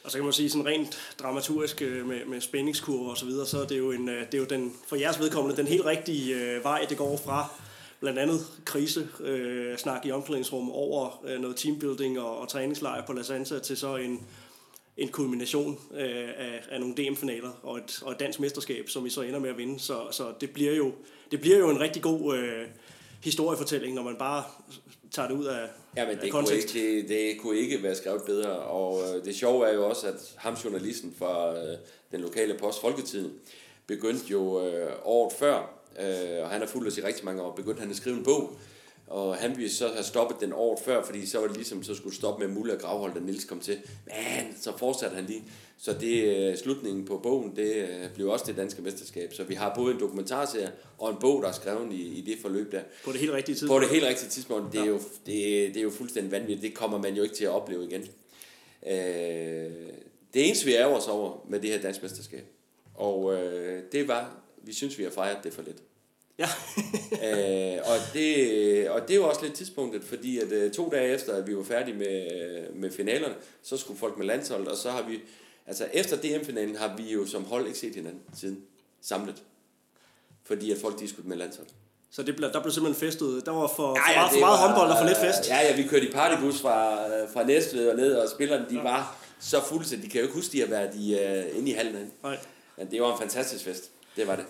[SPEAKER 2] og så kan man sige sådan rent dramaturgisk øh, med, med spændingskurve og så videre, så er det jo, en, øh, det er jo den, for jeres vedkommende den helt rigtige øh, vej, det går fra blandt andet krise, øh, snak i omklædningsrum over øh, noget teambuilding og, og træningslejr på La Sanza til så en, en kulmination øh, af, af nogle DM-finaler og et, og et dansk mesterskab, som I så ender med at vinde. Så, så det, bliver jo, det bliver jo en rigtig god øh, historiefortælling, når man bare tager det ud af,
[SPEAKER 3] ja, men det kunne, ikke, det, det kunne ikke være skrevet bedre. Og øh, det sjove er jo også, at ham journalisten fra øh, den lokale post Folketiden begyndte jo øh, året før, øh, og han har fulgt os i rigtig mange år, begyndte han at skrive en bog, og han ville så have stoppet den året før, fordi så var det ligesom, så skulle stoppe med muligt at gravholde, da Nils kom til. Men så fortsatte han lige. Så det øh, slutningen på bogen, det øh, blev også det danske mesterskab. Så vi har både en dokumentarserie og en bog, der er skrevet i, i det forløb der.
[SPEAKER 2] På det helt rigtige tidspunkt.
[SPEAKER 3] På det helt rigtige tidspunkt. Det er, ja. jo, det, det er jo fuldstændig vanvittigt. Det kommer man jo ikke til at opleve igen. Øh, det eneste, vi ærger os over med det her dansk mesterskab, og øh, det var, vi synes, vi har fejret det for lidt. Ja. [laughs] øh, og, det, og det er jo også lidt tidspunktet, fordi at øh, to dage efter, at vi var færdige med, med finalerne, så skulle folk med landsholdet, og så har vi, altså efter DM-finalen har vi jo som hold ikke set hinanden siden samlet. Fordi at folk de skulle med landsholdet.
[SPEAKER 2] Så det blev, der blev simpelthen festet. Der var for, ja, ja, for, meget, for meget var, håndbold og for lidt fest.
[SPEAKER 3] Ja, ja, vi kørte i partybus fra, fra Næstved og ned, og spillerne de ja. var så fulde, så de kan jo ikke huske, de har været i, uh, inde i hallen. Nej. Men det var en fantastisk fest. Det var det.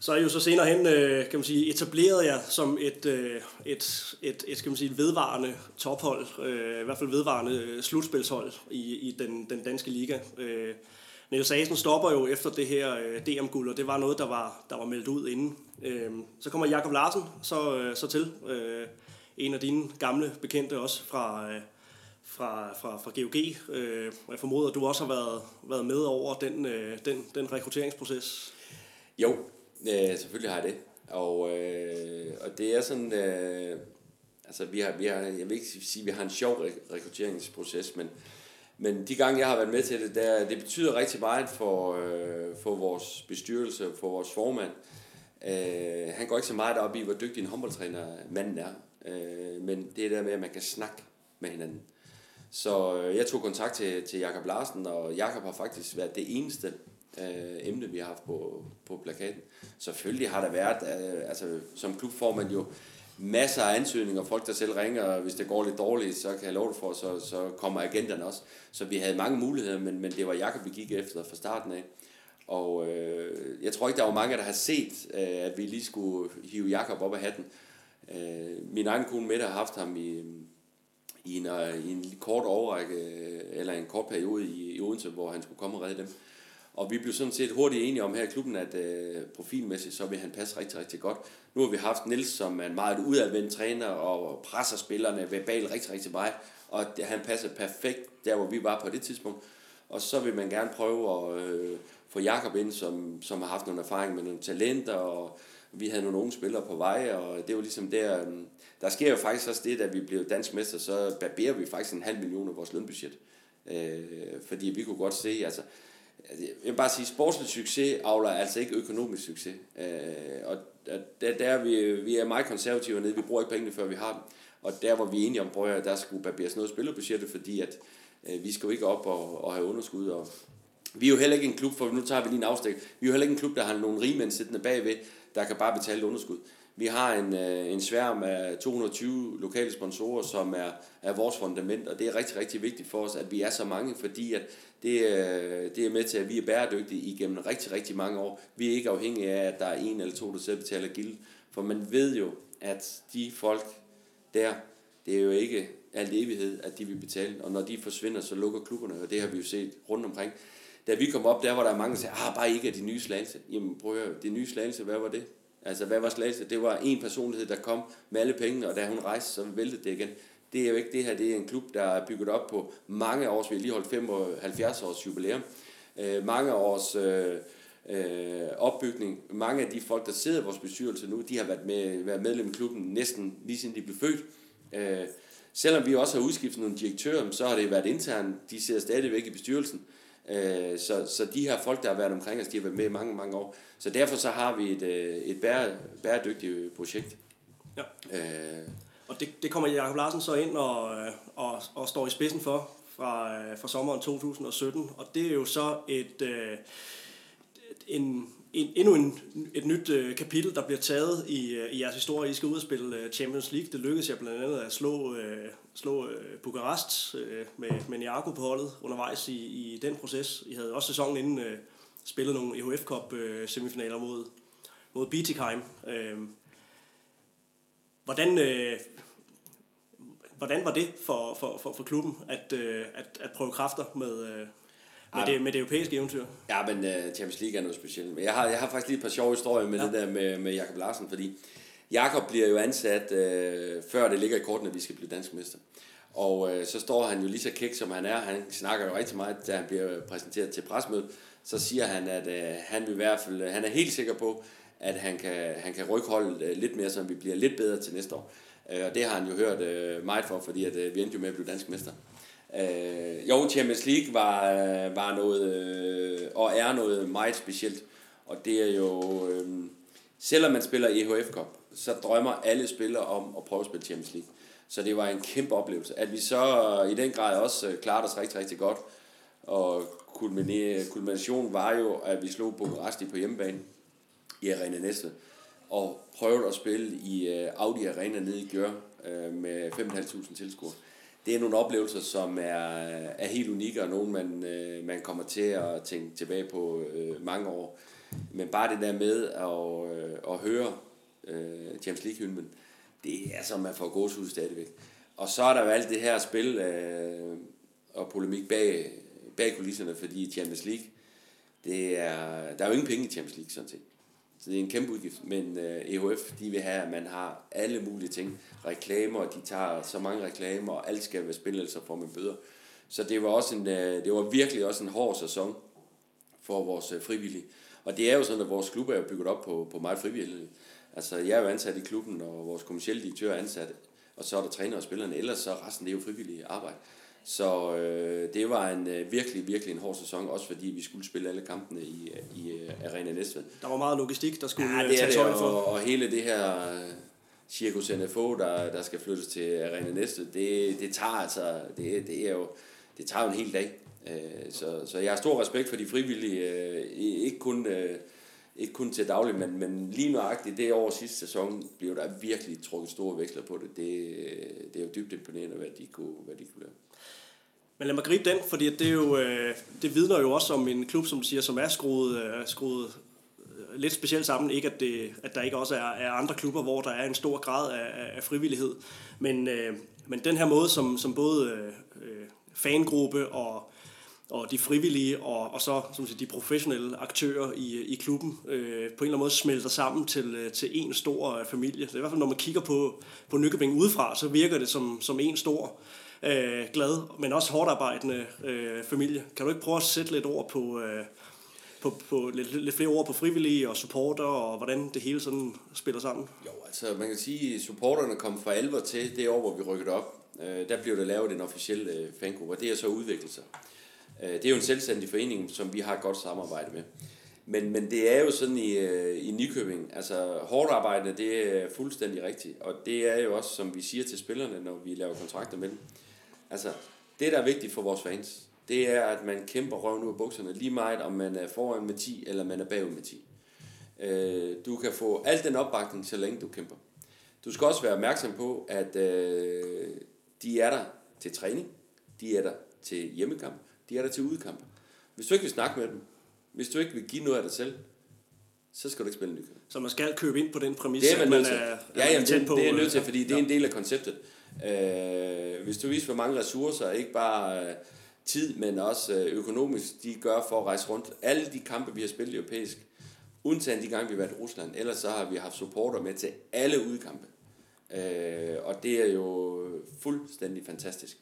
[SPEAKER 2] Så er jo så senere hen, øh, kan man sige, etableret jeg som et, øh, et, et, et, skal man sige, vedvarende tophold, øh, i hvert fald vedvarende øh, slutspilshold i, i den, den danske liga. Øh, Niels Asen stopper jo efter det her øh, DM-guld, og det var noget, der var, der var meldt ud inden. Øh, så kommer Jakob Larsen så, øh, så til. Øh, en af dine gamle bekendte også fra, øh, fra, fra, fra GOG. Øh, jeg formoder, at du også har været, været med over den, øh, den, den rekrutteringsproces.
[SPEAKER 3] Jo, øh, selvfølgelig har jeg det. Og, øh, og det er sådan, øh, altså vi har, vi har, jeg vil ikke sige, at vi har en sjov rekrutteringsproces, men, men de gange, jeg har været med til det, der, det betyder rigtig meget for, øh, for vores bestyrelse, for vores formand. Øh, han går ikke så meget op i, hvor dygtig en håndboldtræner manden er, øh, men det er der med, at man kan snakke med hinanden. Så øh, jeg tog kontakt til, til Jakob Larsen, og Jakob har faktisk været det eneste øh, emne, vi har haft på, på plakaten. Selvfølgelig har der været, øh, altså som klub får man jo masser af ansøgninger, folk der selv ringer, og hvis det går lidt dårligt, så kan jeg love det for, så, så kommer agenterne også. Så vi havde mange muligheder, men, men det var Jakob, vi gik efter fra starten af. Og øh, jeg tror ikke, der var mange, der har set, øh, at vi lige skulle hive Jakob op af hatten. Øh, min egen kone Mette har haft ham i, i, en, øh, i en kort overrække, øh, eller en kort periode i, i Odense, hvor han skulle komme og redde dem. Og vi blev sådan set hurtigt enige om her i klubben, at øh, profilmæssigt, så vil han passe rigtig, rigtig godt. Nu har vi haft Nils som er en meget udadvendt træner og presser spillerne verbalt rigtig, rigtig meget. Og han passer perfekt der, hvor vi var på det tidspunkt. Og så vil man gerne prøve at øh, få Jakob ind, som, som har haft nogle erfaring med nogle talenter, og vi havde nogle unge spillere på vej, og det var ligesom der, øh, der sker jo faktisk også det, at vi blev dansk mester, så barberer vi faktisk en halv million af vores lønbudget. Øh, fordi vi kunne godt se, altså, Altså, jeg vil bare sige, sportslig succes avler altså ikke økonomisk succes. Øh, og der, der er vi, vi er meget konservative nede, vi bruger ikke pengene, før vi har dem. Og der hvor vi er enige om, prøver at der skulle barberes noget spillerbudgettet, fordi at øh, vi skal jo ikke op og, og have underskud. Og vi er jo heller ikke en klub, for nu tager vi lige en afstik, vi er jo heller ikke en klub, der har nogle rige mænd siddende bagved, der kan bare betale underskud. Vi har en, øh, en sværm af 220 lokale sponsorer, som er, er vores fundament, og det er rigtig, rigtig vigtigt for os, at vi er så mange, fordi at det, øh, det er med til, at vi er bæredygtige igennem rigtig, rigtig mange år. Vi er ikke afhængige af, at der er en eller to, der selv betaler gild, for man ved jo, at de folk der, det er jo ikke alt evighed, at de vil betale, og når de forsvinder, så lukker klubberne, og det har vi jo set rundt omkring. Da vi kom op, der var der mange, der sagde, ah, bare ikke af de nye slagelse. Jamen prøv at høre, de nye slagelse, hvad var det? Altså, hvad var Slagelse? Det var en personlighed, der kom med alle pengene, og da hun rejste, så væltede det igen. Det er jo ikke det her, det er en klub, der er bygget op på mange års, vi har lige holdt 75 års jubilæum, øh, mange års øh, øh, opbygning. Mange af de folk, der sidder i vores bestyrelse nu, de har været, med, været medlem i klubben næsten lige siden de blev født. Øh, selvom vi også har udskiftet nogle direktører, så har det været internt. De sidder stadigvæk i bestyrelsen. Øh, så, så de her folk, der har været omkring os, de har været med i mange, mange år. Så derfor så har vi et, øh, et bære, bæredygtigt projekt. Ja.
[SPEAKER 2] Øh. Og det, det kommer Jacob Larsen så ind og, øh, og, og står i spidsen for fra, fra sommeren 2017. Og det er jo så et, øh, en, en, endnu en, et nyt øh, kapitel, der bliver taget i, øh, i jeres historie. I skal ud og spille øh, Champions League. Det lykkedes jer blandt andet at slå, øh, slå øh, Bukarest øh, med, med Niago på holdet undervejs i, i den proces. I havde også sæsonen inden øh, spillet nogle EHF Cup øh, semifinaler mod, mod Bietigheim. Øh, hvordan, øh, hvordan var det for, for, for, for klubben at, øh, at, at prøve kræfter med, øh, med, det, med det europæiske eventyr.
[SPEAKER 3] Ja, men uh, Champions League er noget specielt. Men jeg har, jeg har faktisk lige et par sjove historier med ja. det der med, med Jakob Larsen, fordi Jakob bliver jo ansat, uh, før det ligger i kortene, at vi skal blive dansk mester. Og uh, så står han jo lige så kæk, som han er. Han snakker jo rigtig meget, da han bliver præsenteret til presmødet. Så siger han, at uh, han vil i hvert fald, han er helt sikker på, at han kan, han kan rykke holdet uh, lidt mere, så vi bliver lidt bedre til næste år. Uh, og det har han jo hørt uh, meget for, fordi at, uh, vi endte jo med at blive dansk mester. Øh, jo, Champions League var, øh, var noget, øh, og er noget meget specielt. Og det er jo, øh, selvom man spiller EHF Cup, så drømmer alle spillere om at prøve at spille Champions League. Så det var en kæmpe oplevelse. At vi så øh, i den grad også øh, klarede os rigtig, rigtig godt. Og kulminationen var jo, at vi slog Bukaresti på hjemmebane i Arena Næste. Og prøvede at spille i Audi Arena nede i Gør med 5.500 tilskuere det er nogle oplevelser, som er, er helt unikke, og nogle, man, øh, man kommer til at tænke tilbage på øh, mange år. Men bare det der med at, øh, at høre øh, James League-hymnen, det er som, man får gåsehud stadigvæk. Og så er der jo alt det her spil øh, og polemik bag, bag kulisserne, fordi Champions League, det er, der er jo ingen penge i Champions League, sådan set. Så det er en kæmpe udgift, men øh, EHF, de vil have, at man har alle mulige ting. Reklamer, de tager så mange reklamer, og alt skal være spillet, så får man bøder. Så det var, også en, øh, det var virkelig også en hård sæson for vores øh, frivillige. Og det er jo sådan, at vores klub er bygget op på, på meget frivillighed. Altså, jeg er jo ansat i klubben, og vores kommersielle direktør er ansat, og så er der træner og spillerne, ellers så resten det er jo frivillige arbejde. Så øh, det var en øh, virkelig, virkelig en hård sæson, også fordi vi skulle spille alle kampene i, i uh, Arena Næstved.
[SPEAKER 2] Der var meget logistik, der skulle
[SPEAKER 3] ja, det er det, og, og hele det her Circus NFO, der, der skal flyttes til Arena Næstved, det, det tager altså, det, det er jo, det tager jo en hel dag. Så, så jeg har stor respekt for de frivillige, ikke kun, ikke kun til daglig, men, men lige nøjagtigt det år sidste sæson, blev der virkelig trukket store veksler på det. Det, det er jo dybt imponerende, hvad de kunne, hvad de kunne lave.
[SPEAKER 2] Men lad mig gribe den, fordi det, er jo, øh, det vidner jo også om en klub, som siger, som er skruet, øh, skruet øh, lidt specielt sammen. Ikke at, det, at der ikke også er, er andre klubber, hvor der er en stor grad af, af frivillighed. Men, men den her måde, som, som både øh, fangruppe og og de frivillige og, og så som siger, de professionelle aktører i, i klubben øh, på en eller anden måde smelter sammen til, til en stor familie. Så i hvert fald når man kigger på, på Nykøbing udefra, så virker det som, som en stor øh, glad, men også hårdt arbejdende øh, familie. Kan du ikke prøve at sætte lidt ord på, øh, på, på lidt, lidt flere ord på frivillige og supporter og hvordan det hele sådan spiller sammen?
[SPEAKER 3] Jo, altså man kan sige, at supporterne kom for alvor til det år, hvor vi rykkede op. Øh, der blev der lavet en officiel øh, fangruppe, og det er så udviklet sig. Øh, det er jo en selvstændig forening, som vi har et godt samarbejde med. Men, men det er jo sådan i, øh, i Nykøbing, altså hårdt arbejde, det er fuldstændig rigtigt. Og det er jo også, som vi siger til spillerne, når vi laver kontrakter med dem. Altså, det der er vigtigt for vores fans, det er, at man kæmper røven ud af bukserne, lige meget om man er foran med 10, eller man er bagud med 10. Øh, du kan få al den opbakning, så længe du kæmper. Du skal også være opmærksom på, at de er der til træning, de er der til hjemmekamp, de er der til udkamp. Hvis du ikke vil snakke med dem, hvis du ikke vil give noget af dig selv, så skal du ikke spille en
[SPEAKER 2] Så man skal købe ind på den præmis,
[SPEAKER 3] det er man, man er, er ja, jamen, det, på. det er nødt til, fordi det er en del af konceptet. Øh, hvis du viser, hvor mange ressourcer, ikke bare øh, tid, men også øh, økonomisk, de gør for at rejse rundt. Alle de kampe, vi har spillet europæisk, undtagen de gange, vi har været i Rusland, ellers så har vi haft supporter med til alle udkampe. Øh, og det er jo fuldstændig fantastisk.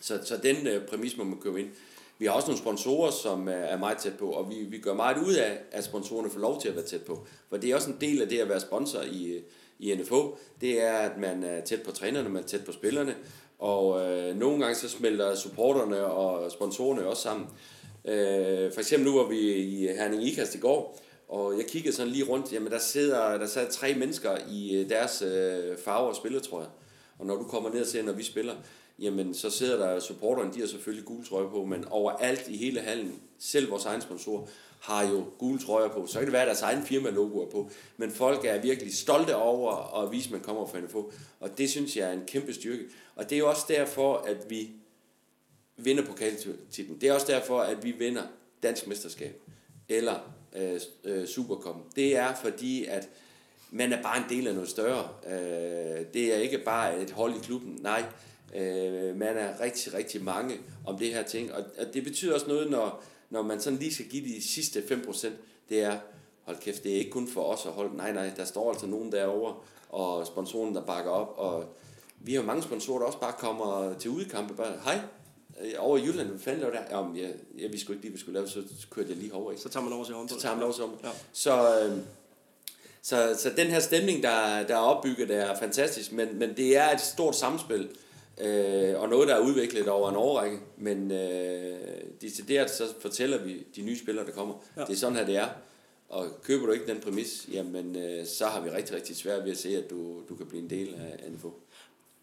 [SPEAKER 3] Så, så den øh, præmis må man købe ind. Vi har også nogle sponsorer, som er, er meget tæt på, og vi, vi gør meget ud af, at sponsorerne får lov til at være tæt på. For det er også en del af det at være sponsor i, i NFO, det er, at man er tæt på trænerne, man er tæt på spillerne, og øh, nogle gange så smelter supporterne og sponsorerne også sammen. Øh, for eksempel nu var vi i Herning Ikast i går, og jeg kiggede sådan lige rundt, jamen der sidder, der sad tre mennesker i øh, deres øh, farver og spillertrøjer. Og når du kommer ned og ser, når vi spiller, jamen så sidder der supporterne, de har selvfølgelig gule trøje på, men overalt i hele hallen, selv vores egen sponsor, har jo gule trøjer på. Så kan det være, at deres egen firma-logoer på. Men folk er virkelig stolte over at vise, at man kommer fra NFO. Og det synes jeg er en kæmpe styrke. Og det er jo også derfor, at vi vinder pokaltitlen. Det er også derfor, at vi vinder dansk mesterskab. Eller øh, øh, Supercom. Det er fordi, at man er bare en del af noget større. Øh, det er ikke bare et hold i klubben. Nej, Øh, man er rigtig, rigtig mange om det her ting. Og, og det betyder også noget, når, når man sådan lige skal give de sidste 5%, det er, hold kæft, det er ikke kun for os at holde, nej, nej, der står altså nogen derovre, og sponsoren, der bakker op, og vi har mange sponsorer, der også bare kommer til udkampe, bare, hej, øh, over i Jylland, hvad fanden laver der? Jamen, ja, ja, vi skulle ikke lige, vi skulle lave, så kørte jeg lige over. Ikke?
[SPEAKER 2] Så tager man over til håndbold.
[SPEAKER 3] Så tager man over til håndbold. Ja. Så, øh, så, så den her stemning, der, der er opbygget, er fantastisk, men, men det er et stort samspil øh, og noget, der er udviklet over en årrække, men øh, decideret så fortæller vi de nye spillere, der kommer. Ja. Det er sådan her, det er. Og køber du ikke den præmis, jamen øh, så har vi rigtig, rigtig svært ved at se, at du, du kan blive en del af NFO.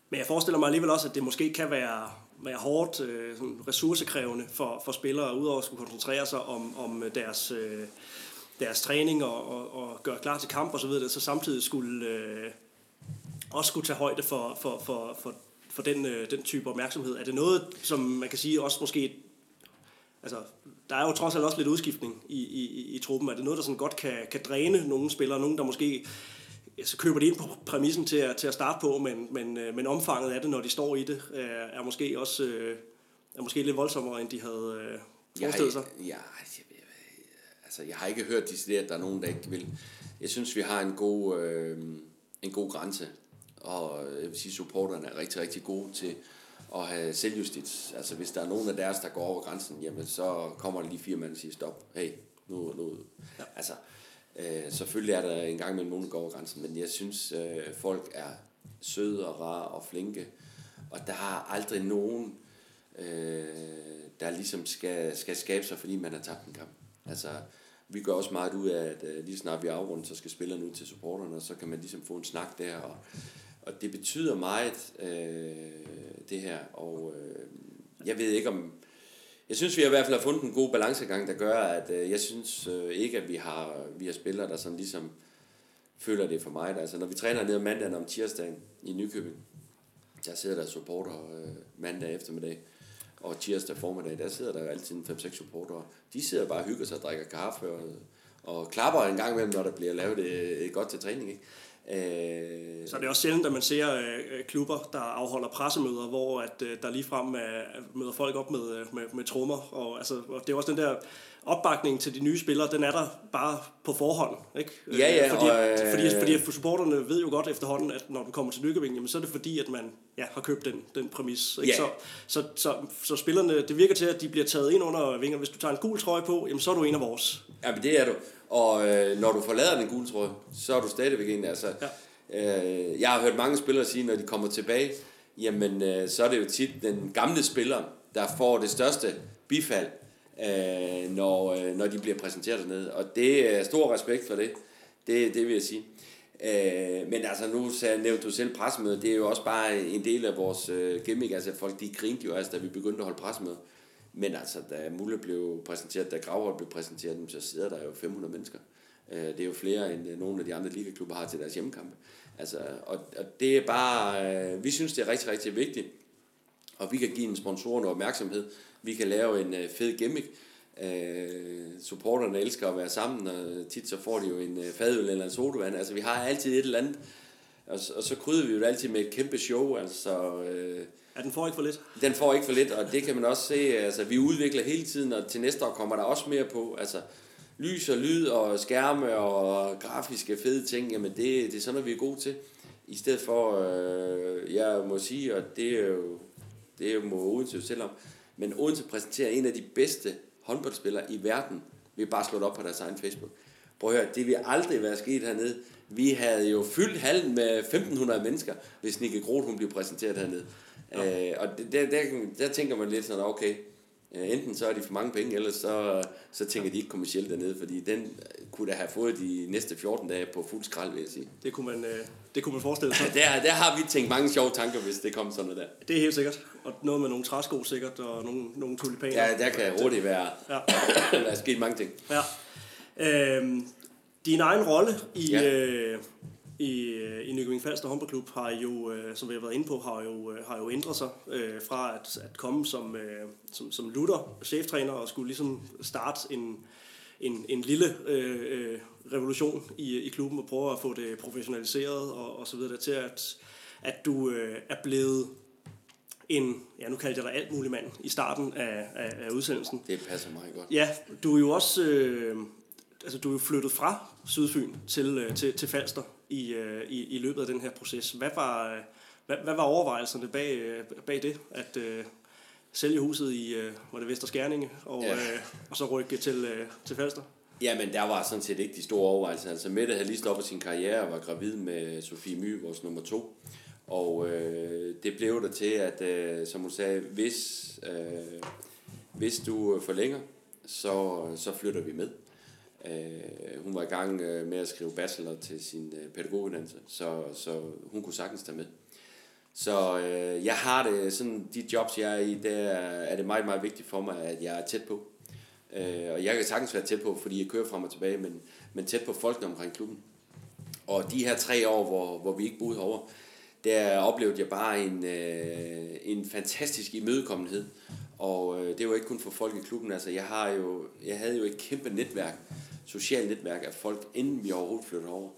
[SPEAKER 2] Men jeg forestiller mig alligevel også, at det måske kan være, være hårdt, øh, ressourcekrævende for, for spillere, udover at skulle koncentrere sig om, om deres, øh, deres træning og, og, og gøre klar til kamp og så videre, så samtidig skulle øh, også skulle tage højde for, for, for, for for den, øh, den type opmærksomhed? Er det noget, som man kan sige også måske... Altså, der er jo trods alt også lidt udskiftning i, i, i truppen. Er det noget, der sådan godt kan, kan dræne nogle spillere? Nogen, der måske så køber de ind på præmissen til at, til at starte på, men, men, øh, men omfanget af det, når de står i det, er, er måske også øh, er måske lidt voldsommere, end de havde øh, forestillet sig.
[SPEAKER 3] Ja, altså, jeg har ikke hørt decideret, at der er nogen, der ikke vil. Jeg synes, vi har en god, øh, en god grænse, og jeg vil sige, supporterne er rigtig, rigtig gode til at have selvjustits. Altså, hvis der er nogen af deres, der går over grænsen, jamen, så kommer der lige fire mand og siger, stop, hey, nu, nu. Ja. Altså, øh, selvfølgelig er der en gang mellem nogen, der går over grænsen, men jeg synes, øh, folk er søde og rare og flinke, og der er aldrig nogen, øh, der ligesom skal, skal skabe sig, fordi man har tabt en kamp. Altså, vi gør også meget ud af, at uh, lige snart vi afrunder, så skal spillerne ud til supporterne, og så kan man ligesom få en snak der, og, og det betyder meget, øh, det her, og øh, jeg ved ikke om, jeg synes vi har i hvert fald har fundet en god balancegang, der gør, at øh, jeg synes øh, ikke, at vi har, vi har spillere, der sådan ligesom føler det for mig. Altså, når vi træner ned mandagen om tirsdagen i Nykøbing, der sidder der supporter øh, mandag eftermiddag, og tirsdag formiddag, der sidder der altid 5-6 supportere. De sidder bare og hygger sig og drikker kaffe og, og klapper en gang imellem, når der bliver lavet et, et godt til træning. Ikke?
[SPEAKER 2] Øh... Så er det også sjældent, at man ser øh, klubber, der afholder pressemøder, hvor at, øh, der ligefrem øh, møder folk op med, øh, med, med trommer. Og, altså, og det er også den der opbakning til de nye spillere, den er der bare på forhånd. Ikke?
[SPEAKER 3] Ja, ja.
[SPEAKER 2] Fordi, og, øh... fordi, fordi, fordi supporterne ved jo godt efterhånden, at når du kommer til Nykøbing, jamen, så er det fordi, at man ja, har købt den, den præmis. Ikke?
[SPEAKER 3] Ja.
[SPEAKER 2] Så, så, så, så, spillerne, det virker til, at de bliver taget ind under vinger. Hvis du tager en gul trøje på, jamen, så er du en af vores.
[SPEAKER 3] Ja, men det er du. Og øh, når du forlader den gule trøje, så er du stadigvæk en. Altså, ja Øh, jeg har hørt mange spillere sige, når de kommer tilbage, jamen øh, så er det jo tit den gamle spiller, der får det største bifald, øh, når, øh, når de bliver præsenteret dernede. Og det er stor respekt for det. Det, det vil jeg sige. Øh, men altså nu nævnte du selv pressemøde, det er jo også bare en del af vores øh, gimmick. Altså folk de grinte jo altså, da vi begyndte at holde pressemøde. Men altså, da Mulle blev præsenteret, da Gravhold blev præsenteret, så sidder der jo 500 mennesker. Øh, det er jo flere end øh, nogle af de andre ligaklubber har til deres hjemmekampe. Altså, og, og det er bare, øh, vi synes det er rigtig, rigtig vigtigt, og vi kan give en sponsor noget opmærksomhed. Vi kan lave en fed gimmick. Øh, supporterne elsker at være sammen, og tit så får de jo en fadøl eller en sodavand. Altså vi har altid et eller andet, og, og så krydder vi jo altid med et kæmpe show. Altså, øh,
[SPEAKER 2] Ja, den får ikke for lidt.
[SPEAKER 3] Den får ikke for lidt, og det kan man også se. Altså, vi udvikler hele tiden, og til næste år kommer der også mere på. Altså, lys og lyd og skærme og grafiske fede ting, jamen det, det er sådan noget, vi er gode til. I stedet for, øh, jeg må sige, og det er jo, det er jo må Odense jo selv om, men Odense præsenterer en af de bedste håndboldspillere i verden, vi bare slået op på deres egen Facebook. Prøv at høre, det vil aldrig være sket hernede. Vi havde jo fyldt hallen med 1500 mennesker, hvis Nikke Groth hun blev præsenteret hernede. Øh, og der, der, der tænker man lidt sådan, okay, enten så er de for mange penge, eller så, så tænker de ikke kommercielt dernede, fordi den kunne da have fået de næste 14 dage på fuld skrald, vil jeg sige.
[SPEAKER 2] Det kunne man, øh, det kunne man forestille sig. [laughs]
[SPEAKER 3] der, der har vi tænkt mange sjove tanker, hvis det kommer sådan noget der.
[SPEAKER 2] Det er helt sikkert. Og noget med nogle træsko sikkert, og nogle, nogle tulipaner.
[SPEAKER 3] Ja, der kan hurtigt være, ja. [coughs] der er sket mange ting.
[SPEAKER 2] Ja. Øhm, din egen rolle i, ja. øh, i, øh, i Nykøbing Falster håndboldklub har jo, øh, som vi har været inde på, har jo, øh, har jo ændret sig øh, fra at, at komme som, øh, som, som Luther, cheftræner, og skulle ligesom starte en, en, en lille øh, revolution i, i klubben og prøve at få det professionaliseret og, og så videre, til at, at du øh, er blevet en, ja nu kalder jeg dig alt mulig mand i starten af, af, af udsendelsen.
[SPEAKER 3] Det passer meget godt.
[SPEAKER 2] Ja, du er jo også, øh, altså du er jo flyttet fra Sydfyn til, øh, til, til Falster i, øh, i, i løbet af den her proces. Hvad var, øh, hvad, hvad var overvejelserne bag, øh, bag det, at øh, sælge huset i, øh, var det Vesterskærninge, og, ja. øh, og så rykke til, øh, til Falster?
[SPEAKER 3] Jamen, der var sådan set ikke de store overvejelser. Altså, Mette havde lige stoppet sin karriere og var gravid med Sofie My, vores nummer to. Og øh, det blev der til, at øh, som hun sagde, hvis, øh, hvis du forlænger, så, så flytter vi med. Øh, hun var i gang øh, med at skrive bachelor til sin øh, pædagoguddannelse, så, så hun kunne sagtens tage med. Så øh, jeg har det sådan, de jobs jeg er i, der er det meget, meget vigtigt for mig, at jeg er tæt på. Øh, og jeg kan sagtens være tæt på, fordi jeg kører frem og tilbage, men, men tæt på folkene omkring klubben. Og de her tre år, hvor, hvor vi ikke boede over, der oplevede jeg bare en, øh, en fantastisk imødekommenhed. Og øh, det var ikke kun for folk i klubben, altså jeg, har jo, jeg havde jo et kæmpe netværk socialt netværk af folk, inden vi overhovedet flytter over.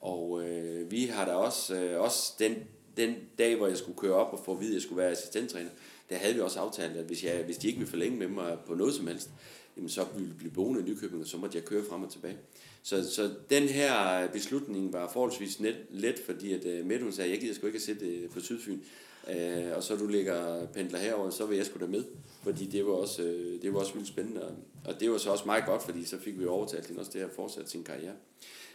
[SPEAKER 3] Og øh, vi har da også, øh, også den, den dag, hvor jeg skulle køre op og få at vide, at jeg skulle være assistenttræner, der havde vi også aftalt, at hvis, jeg, hvis de ikke ville forlænge med mig på noget som helst, jamen så ville vi blive boende i Nykøbing, og så måtte jeg køre frem og tilbage. Så, så den her beslutning var forholdsvis net, let, fordi at øh, Mette, hun sagde, jeg gider sgu ikke at sætte øh, på Sydfyn, øh, og så du ligger pendler herover, så vil jeg sgu da med, fordi det var også, uh, det var også vildt spændende, og, det var så også meget godt, fordi så fik vi overtalt hende også det her fortsat sin karriere.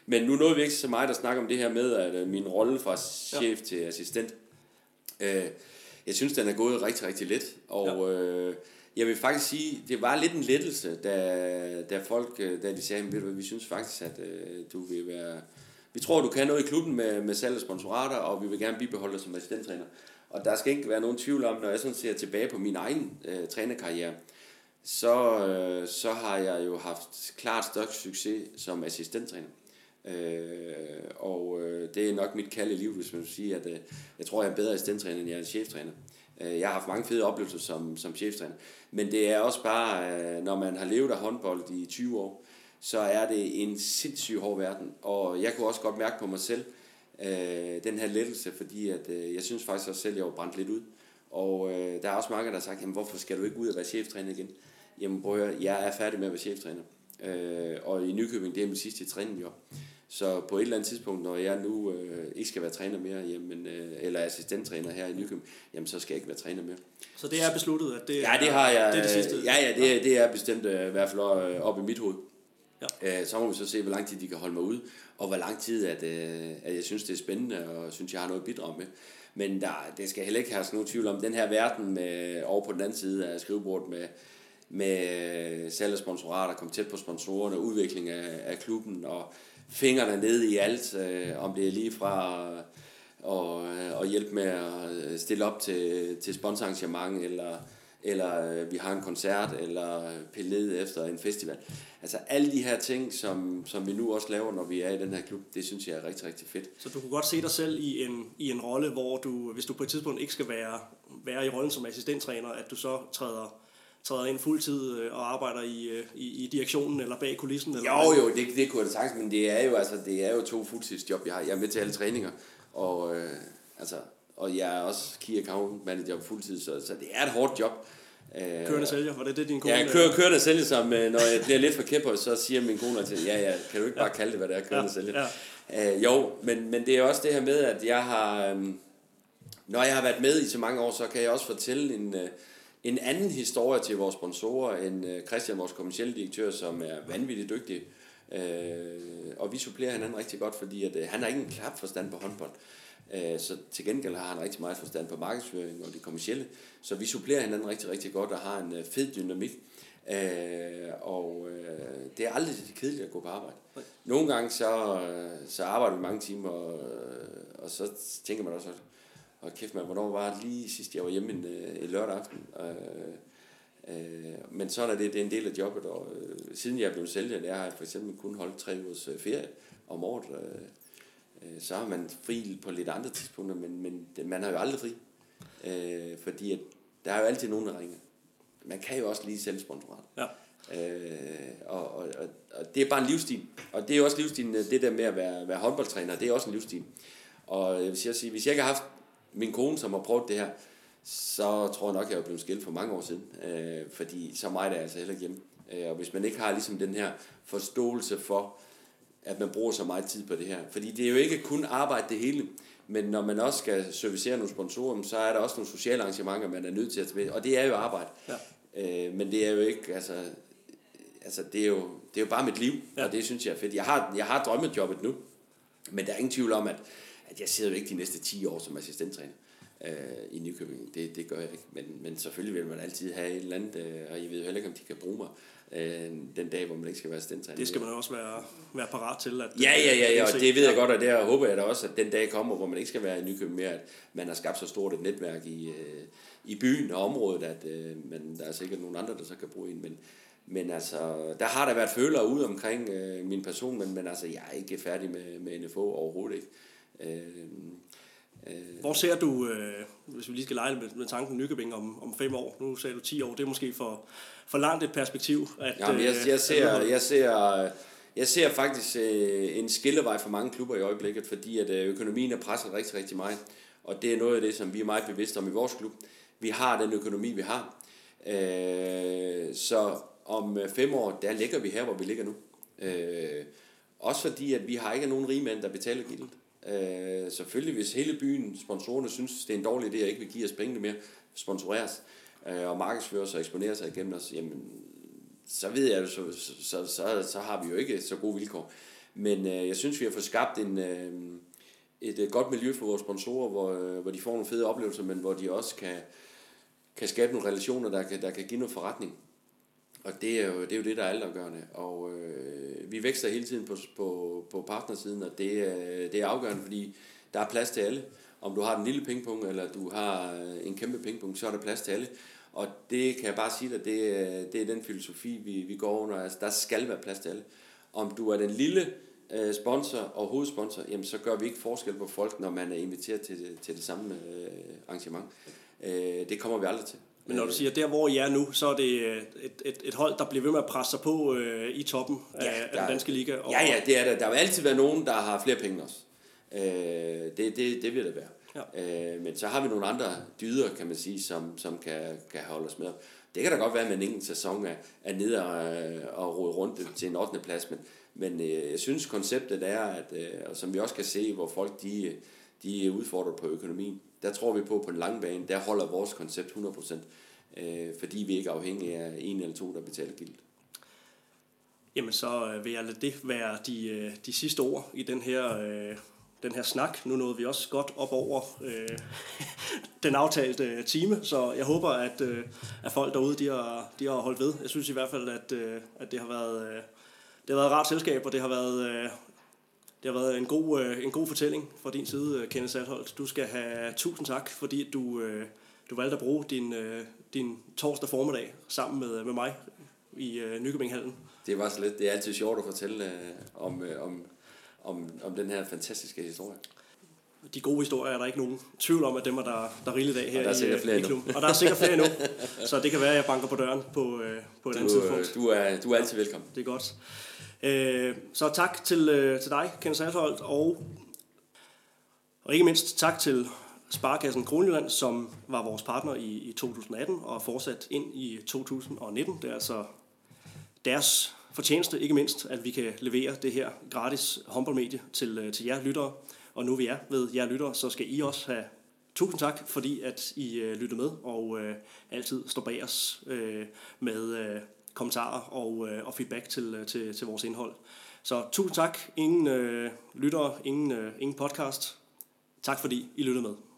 [SPEAKER 3] Men nu nåede vi ikke så meget at snakke om det her med, at uh, min rolle fra chef ja. til assistent, uh, jeg synes, den er gået rigtig, rigtig let, og ja. uh, jeg vil faktisk sige, det var lidt en lettelse, da, da folk, da de sagde, ved du vi synes faktisk, at uh, du vil være... Vi tror, du kan noget i klubben med, med salg og sponsorater, og vi vil gerne bibeholde dig som assistenttræner. Og der skal ikke være nogen tvivl om, når jeg sådan ser tilbage på min egen øh, trænerkarriere, så, øh, så har jeg jo haft klart størst succes som assistenttræner. Øh, og øh, det er nok mit kald i livet, hvis man vil sige, at øh, jeg tror, jeg er bedre assistenttræner, end jeg er cheftræner. Øh, jeg har haft mange fede oplevelser som, som cheftræner. Men det er også bare, øh, når man har levet af håndbold i 20 år, så er det en sindssygt hård verden. Og jeg kunne også godt mærke på mig selv, øh, den her lettelse, fordi at, øh, jeg synes faktisk også selv, jeg var brændt lidt ud. Og øh, der er også mange, der har sagt, jamen hvorfor skal du ikke ud og være cheftræner igen? Jamen prøv at høre, jeg er færdig med at være cheftræner. Øh, og i Nykøbing, det er min sidste træningjob. Så på et eller andet tidspunkt, når jeg nu øh, ikke skal være træner mere, jamen, øh, eller assistenttræner her i Nykøbing, jamen så skal jeg ikke være træner mere.
[SPEAKER 2] Så det er besluttet, at det,
[SPEAKER 3] ja, det har jeg,
[SPEAKER 2] det er det sidste?
[SPEAKER 3] Ja, ja, det, er, det er bestemt øh, i hvert fald øh, op i mit hoved. Ja. Øh, så må vi så se, hvor lang tid de kan holde mig ud, og hvor lang tid, at, øh, at jeg synes, det er spændende, og synes, jeg har noget at bidrage med. Men der, det skal heller ikke have nogen tvivl om, den her verden med, over på den anden side af skrivebordet med, med salg af sponsorater, komme tæt på sponsorerne, udvikling af, af klubben, og fingrene ned i alt, øh, om det er lige fra og, og øh, hjælpe med at stille op til, til sponsorarrangement, eller, eller øh, vi har en koncert, eller pille ned efter en festival. Altså alle de her ting, som, som vi nu også laver, når vi er i den her klub, det synes jeg er rigtig, rigtig fedt.
[SPEAKER 2] Så du kunne godt se dig selv i en, i en rolle, hvor du, hvis du på et tidspunkt ikke skal være, være i rollen som assistenttræner, at du så træder træder ind fuldtid øh, og arbejder i, øh, i, i direktionen eller bag kulissen? Eller
[SPEAKER 3] jo, jo, det, det kunne jeg sagtens, men det er jo, altså, det er jo to fuldtidsjob, jeg har. Jeg er med til alle træninger, og, øh, altså, og jeg er også key account manager fuldtid, så, så det er et hårdt job.
[SPEAKER 2] Kørende sælger, var det det, din kone?
[SPEAKER 3] Ja, kører, kørende sælger, som når jeg bliver lidt for kæmper, så siger min kone til, ja, ja, kan du ikke bare kalde det, hvad det er, kørende ja, sælger? Ja. Øh, jo, men, men det er også det her med, at jeg har, øh, når jeg har været med i så mange år, så kan jeg også fortælle en, øh, en anden historie til vores sponsorer end øh, Christian, vores kommersielle direktør, som er vanvittigt dygtig. Øh, og vi supplerer hinanden rigtig godt, fordi at, øh, han har ikke en klap forstand på håndbold. Øh, så til gengæld har han rigtig meget forstand på markedsføring og det kommercielle. Så vi supplerer hinanden rigtig, rigtig godt og har en øh, fed dynamik. Øh, og øh, det er aldrig kedeligt at gå på arbejde. Nogle gange så, øh, så arbejder vi mange timer, og, og så tænker man også, og kæft man, hvornår var det lige sidst, jeg var hjemme en, en lørdag aften. Øh, øh, men sådan er det, det er en del af jobbet, og øh, siden jeg blevet sælger, der har jeg for eksempel kun holdt tre ugers øh, ferie om året. Øh, øh, så har man fri på lidt andre tidspunkter, men, men man har jo aldrig fri. Øh, fordi at, der er jo altid nogen, der ringer. Man kan jo også lige sælge sponsorat. Ja. Øh, og, og, og, og, det er bare en livsstil. Og det er også livsstilen, det der med at være, være håndboldtræner, det er også en livsstil. Og jeg vil sige, hvis jeg ikke har haft min kone, som har prøvet det her, så tror jeg nok, jeg er blevet skilt for mange år siden. Øh, fordi så meget er jeg altså heller ikke hjemme. Øh, og hvis man ikke har ligesom den her forståelse for, at man bruger så meget tid på det her. Fordi det er jo ikke kun arbejde det hele, men når man også skal servicere nogle sponsorer, så er der også nogle sociale arrangementer, man er nødt til at tage med. Og det er jo arbejde. Ja. Øh, men det er jo ikke, altså, altså det, er jo, det er jo bare mit liv, ja. og det synes jeg er fedt. Jeg har, jeg har drømmejobbet nu, men der er ingen tvivl om, at at jeg sidder jo ikke de næste 10 år som assistenttræner øh, i Nykøbing. Det, det gør jeg ikke. Men, men selvfølgelig vil man altid have et eller andet, øh, og jeg ved jo heller ikke, om de kan bruge mig øh, den dag, hvor man ikke skal være assistenttræner.
[SPEAKER 2] Det skal man også være, være parat til. At,
[SPEAKER 3] ja, ja, ja, ja, og det ved jeg godt, og der håber jeg da også, at den dag kommer, hvor man ikke skal være i Nykøbing mere, at man har skabt så stort et netværk i, øh, i byen og området, at øh, man, der er sikkert nogle andre, der så kan bruge en. Men, men altså, der har der været følere ud omkring øh, min person, men, men altså, jeg er ikke færdig med, med NFO overhovedet ikke. Øh,
[SPEAKER 2] øh, Hvor ser du, øh, hvis vi lige skal lege med, med tanken Nykøbing om, om fem år, nu sagde du 10 år, det er måske for, for langt et perspektiv.
[SPEAKER 3] At, Jamen, jeg, jeg, ser, jeg, ser, jeg ser faktisk øh, en skillevej for mange klubber i øjeblikket, fordi at øh, økonomien er presset rigtig, rigtig meget. Og det er noget af det, som vi er meget bevidste om i vores klub. vi har den økonomi, vi har. Øh, så om fem år, der ligger vi her, hvor vi ligger nu. Øh, også fordi, at vi har ikke nogen rige mænd, der betaler gildet. Øh, selvfølgelig, hvis hele byen, sponsorerne synes, det er en dårlig idé, at ikke vil give os pengene mere, sponsoreres, øh, og markedsfører sig og eksponerer sig igennem os, jamen, så ved jeg, så, så, så, så har vi jo ikke så gode vilkår. Men øh, jeg synes, vi har fået skabt en, øh, et øh, godt miljø for vores sponsorer, hvor, øh, hvor de får nogle fede oplevelser, men hvor de også kan, kan skabe nogle relationer, der kan, der kan give noget forretning. Og det er jo det, er jo det der er altafgørende. Og øh, vi vækster hele tiden på, på, på partnersiden, og det, øh, det er afgørende, fordi der er plads til alle. Om du har den lille pingpong, eller du har øh, en kæmpe pingpong, så er der plads til alle. Og det kan jeg bare sige dig, det, er, det er den filosofi, vi, vi går under. Altså, der skal være plads til alle. Om du er den lille øh, sponsor og hovedsponsor, jamen, så gør vi ikke forskel på folk, når man er inviteret til til det samme øh, arrangement. Øh, det kommer vi aldrig til.
[SPEAKER 2] Men når du siger, der hvor I er nu, så er det øh, et, et, et hold, der bliver ved med at presse sig på øh, i toppen af, ja, der, af den danske liga.
[SPEAKER 3] Og, ja, ja, det er der. Der vil altid være nogen, der har flere penge end os. Øh, det, det, det vil det være. Ja. Øh, men så har vi nogle andre dyder, kan man sige, som, som kan, kan holde os med. Det kan da godt være, at man ingen sæson er, er nede og, og rode rundt til en 8. plads, men, men øh, jeg synes, konceptet er, at, øh, og som vi også kan se, hvor folk de, de er udfordret på økonomien, der tror vi på, på den lange bane, der holder vores koncept 100%, øh, fordi vi ikke er afhængige af en eller to, der betaler gildt.
[SPEAKER 2] Jamen så øh, vil jeg lade det være de, øh, de sidste ord i den her, øh, den her snak. Nu nåede vi også godt op over øh, den aftalte øh, time, så jeg håber, at, øh, at folk derude de har, de har holdt ved. Jeg synes i hvert fald, at, øh, at det har været... Øh, det har været et rart selskab, og det har været, øh, det har været en god, øh, en god fortælling fra din side, Kenneth Saltholdt. Du skal have tusind tak, fordi du, øh, du valgte at bruge din, øh, din torsdag formiddag sammen med, med mig i øh, Nykøbinghallen.
[SPEAKER 3] Det var så lidt. Det er altid sjovt at fortælle øh, om, øh, om, om, om den her fantastiske historie.
[SPEAKER 2] De gode historier er der ikke nogen tvivl om, at dem er der, der er rigeligt af her
[SPEAKER 3] og der er i, flere i
[SPEAKER 2] klubben. Og der er sikkert flere endnu. [laughs] Så det kan være, at jeg banker på døren på, øh, på et du, andet tidspunkt.
[SPEAKER 3] Du er, du er altid velkommen.
[SPEAKER 2] Det er godt. Øh, så tak til, øh, til dig, Kenneth Saltholdt, og, og ikke mindst tak til Sparkassen Kronjylland, som var vores partner i, i 2018 og fortsat ind i 2019. Det er altså deres fortjeneste, ikke mindst, at vi kan levere det her gratis håndboldmedie til, øh, til jer lyttere. Og nu vi er ved jer lyttere, så skal I også have tusind tak, fordi at I øh, lytter med og øh, altid står bag os øh, med øh, kommentarer og, øh, og feedback til, øh, til, til vores indhold. Så tusind tak. Ingen øh, lyttere, ingen, øh, ingen podcast. Tak fordi I lyttede med.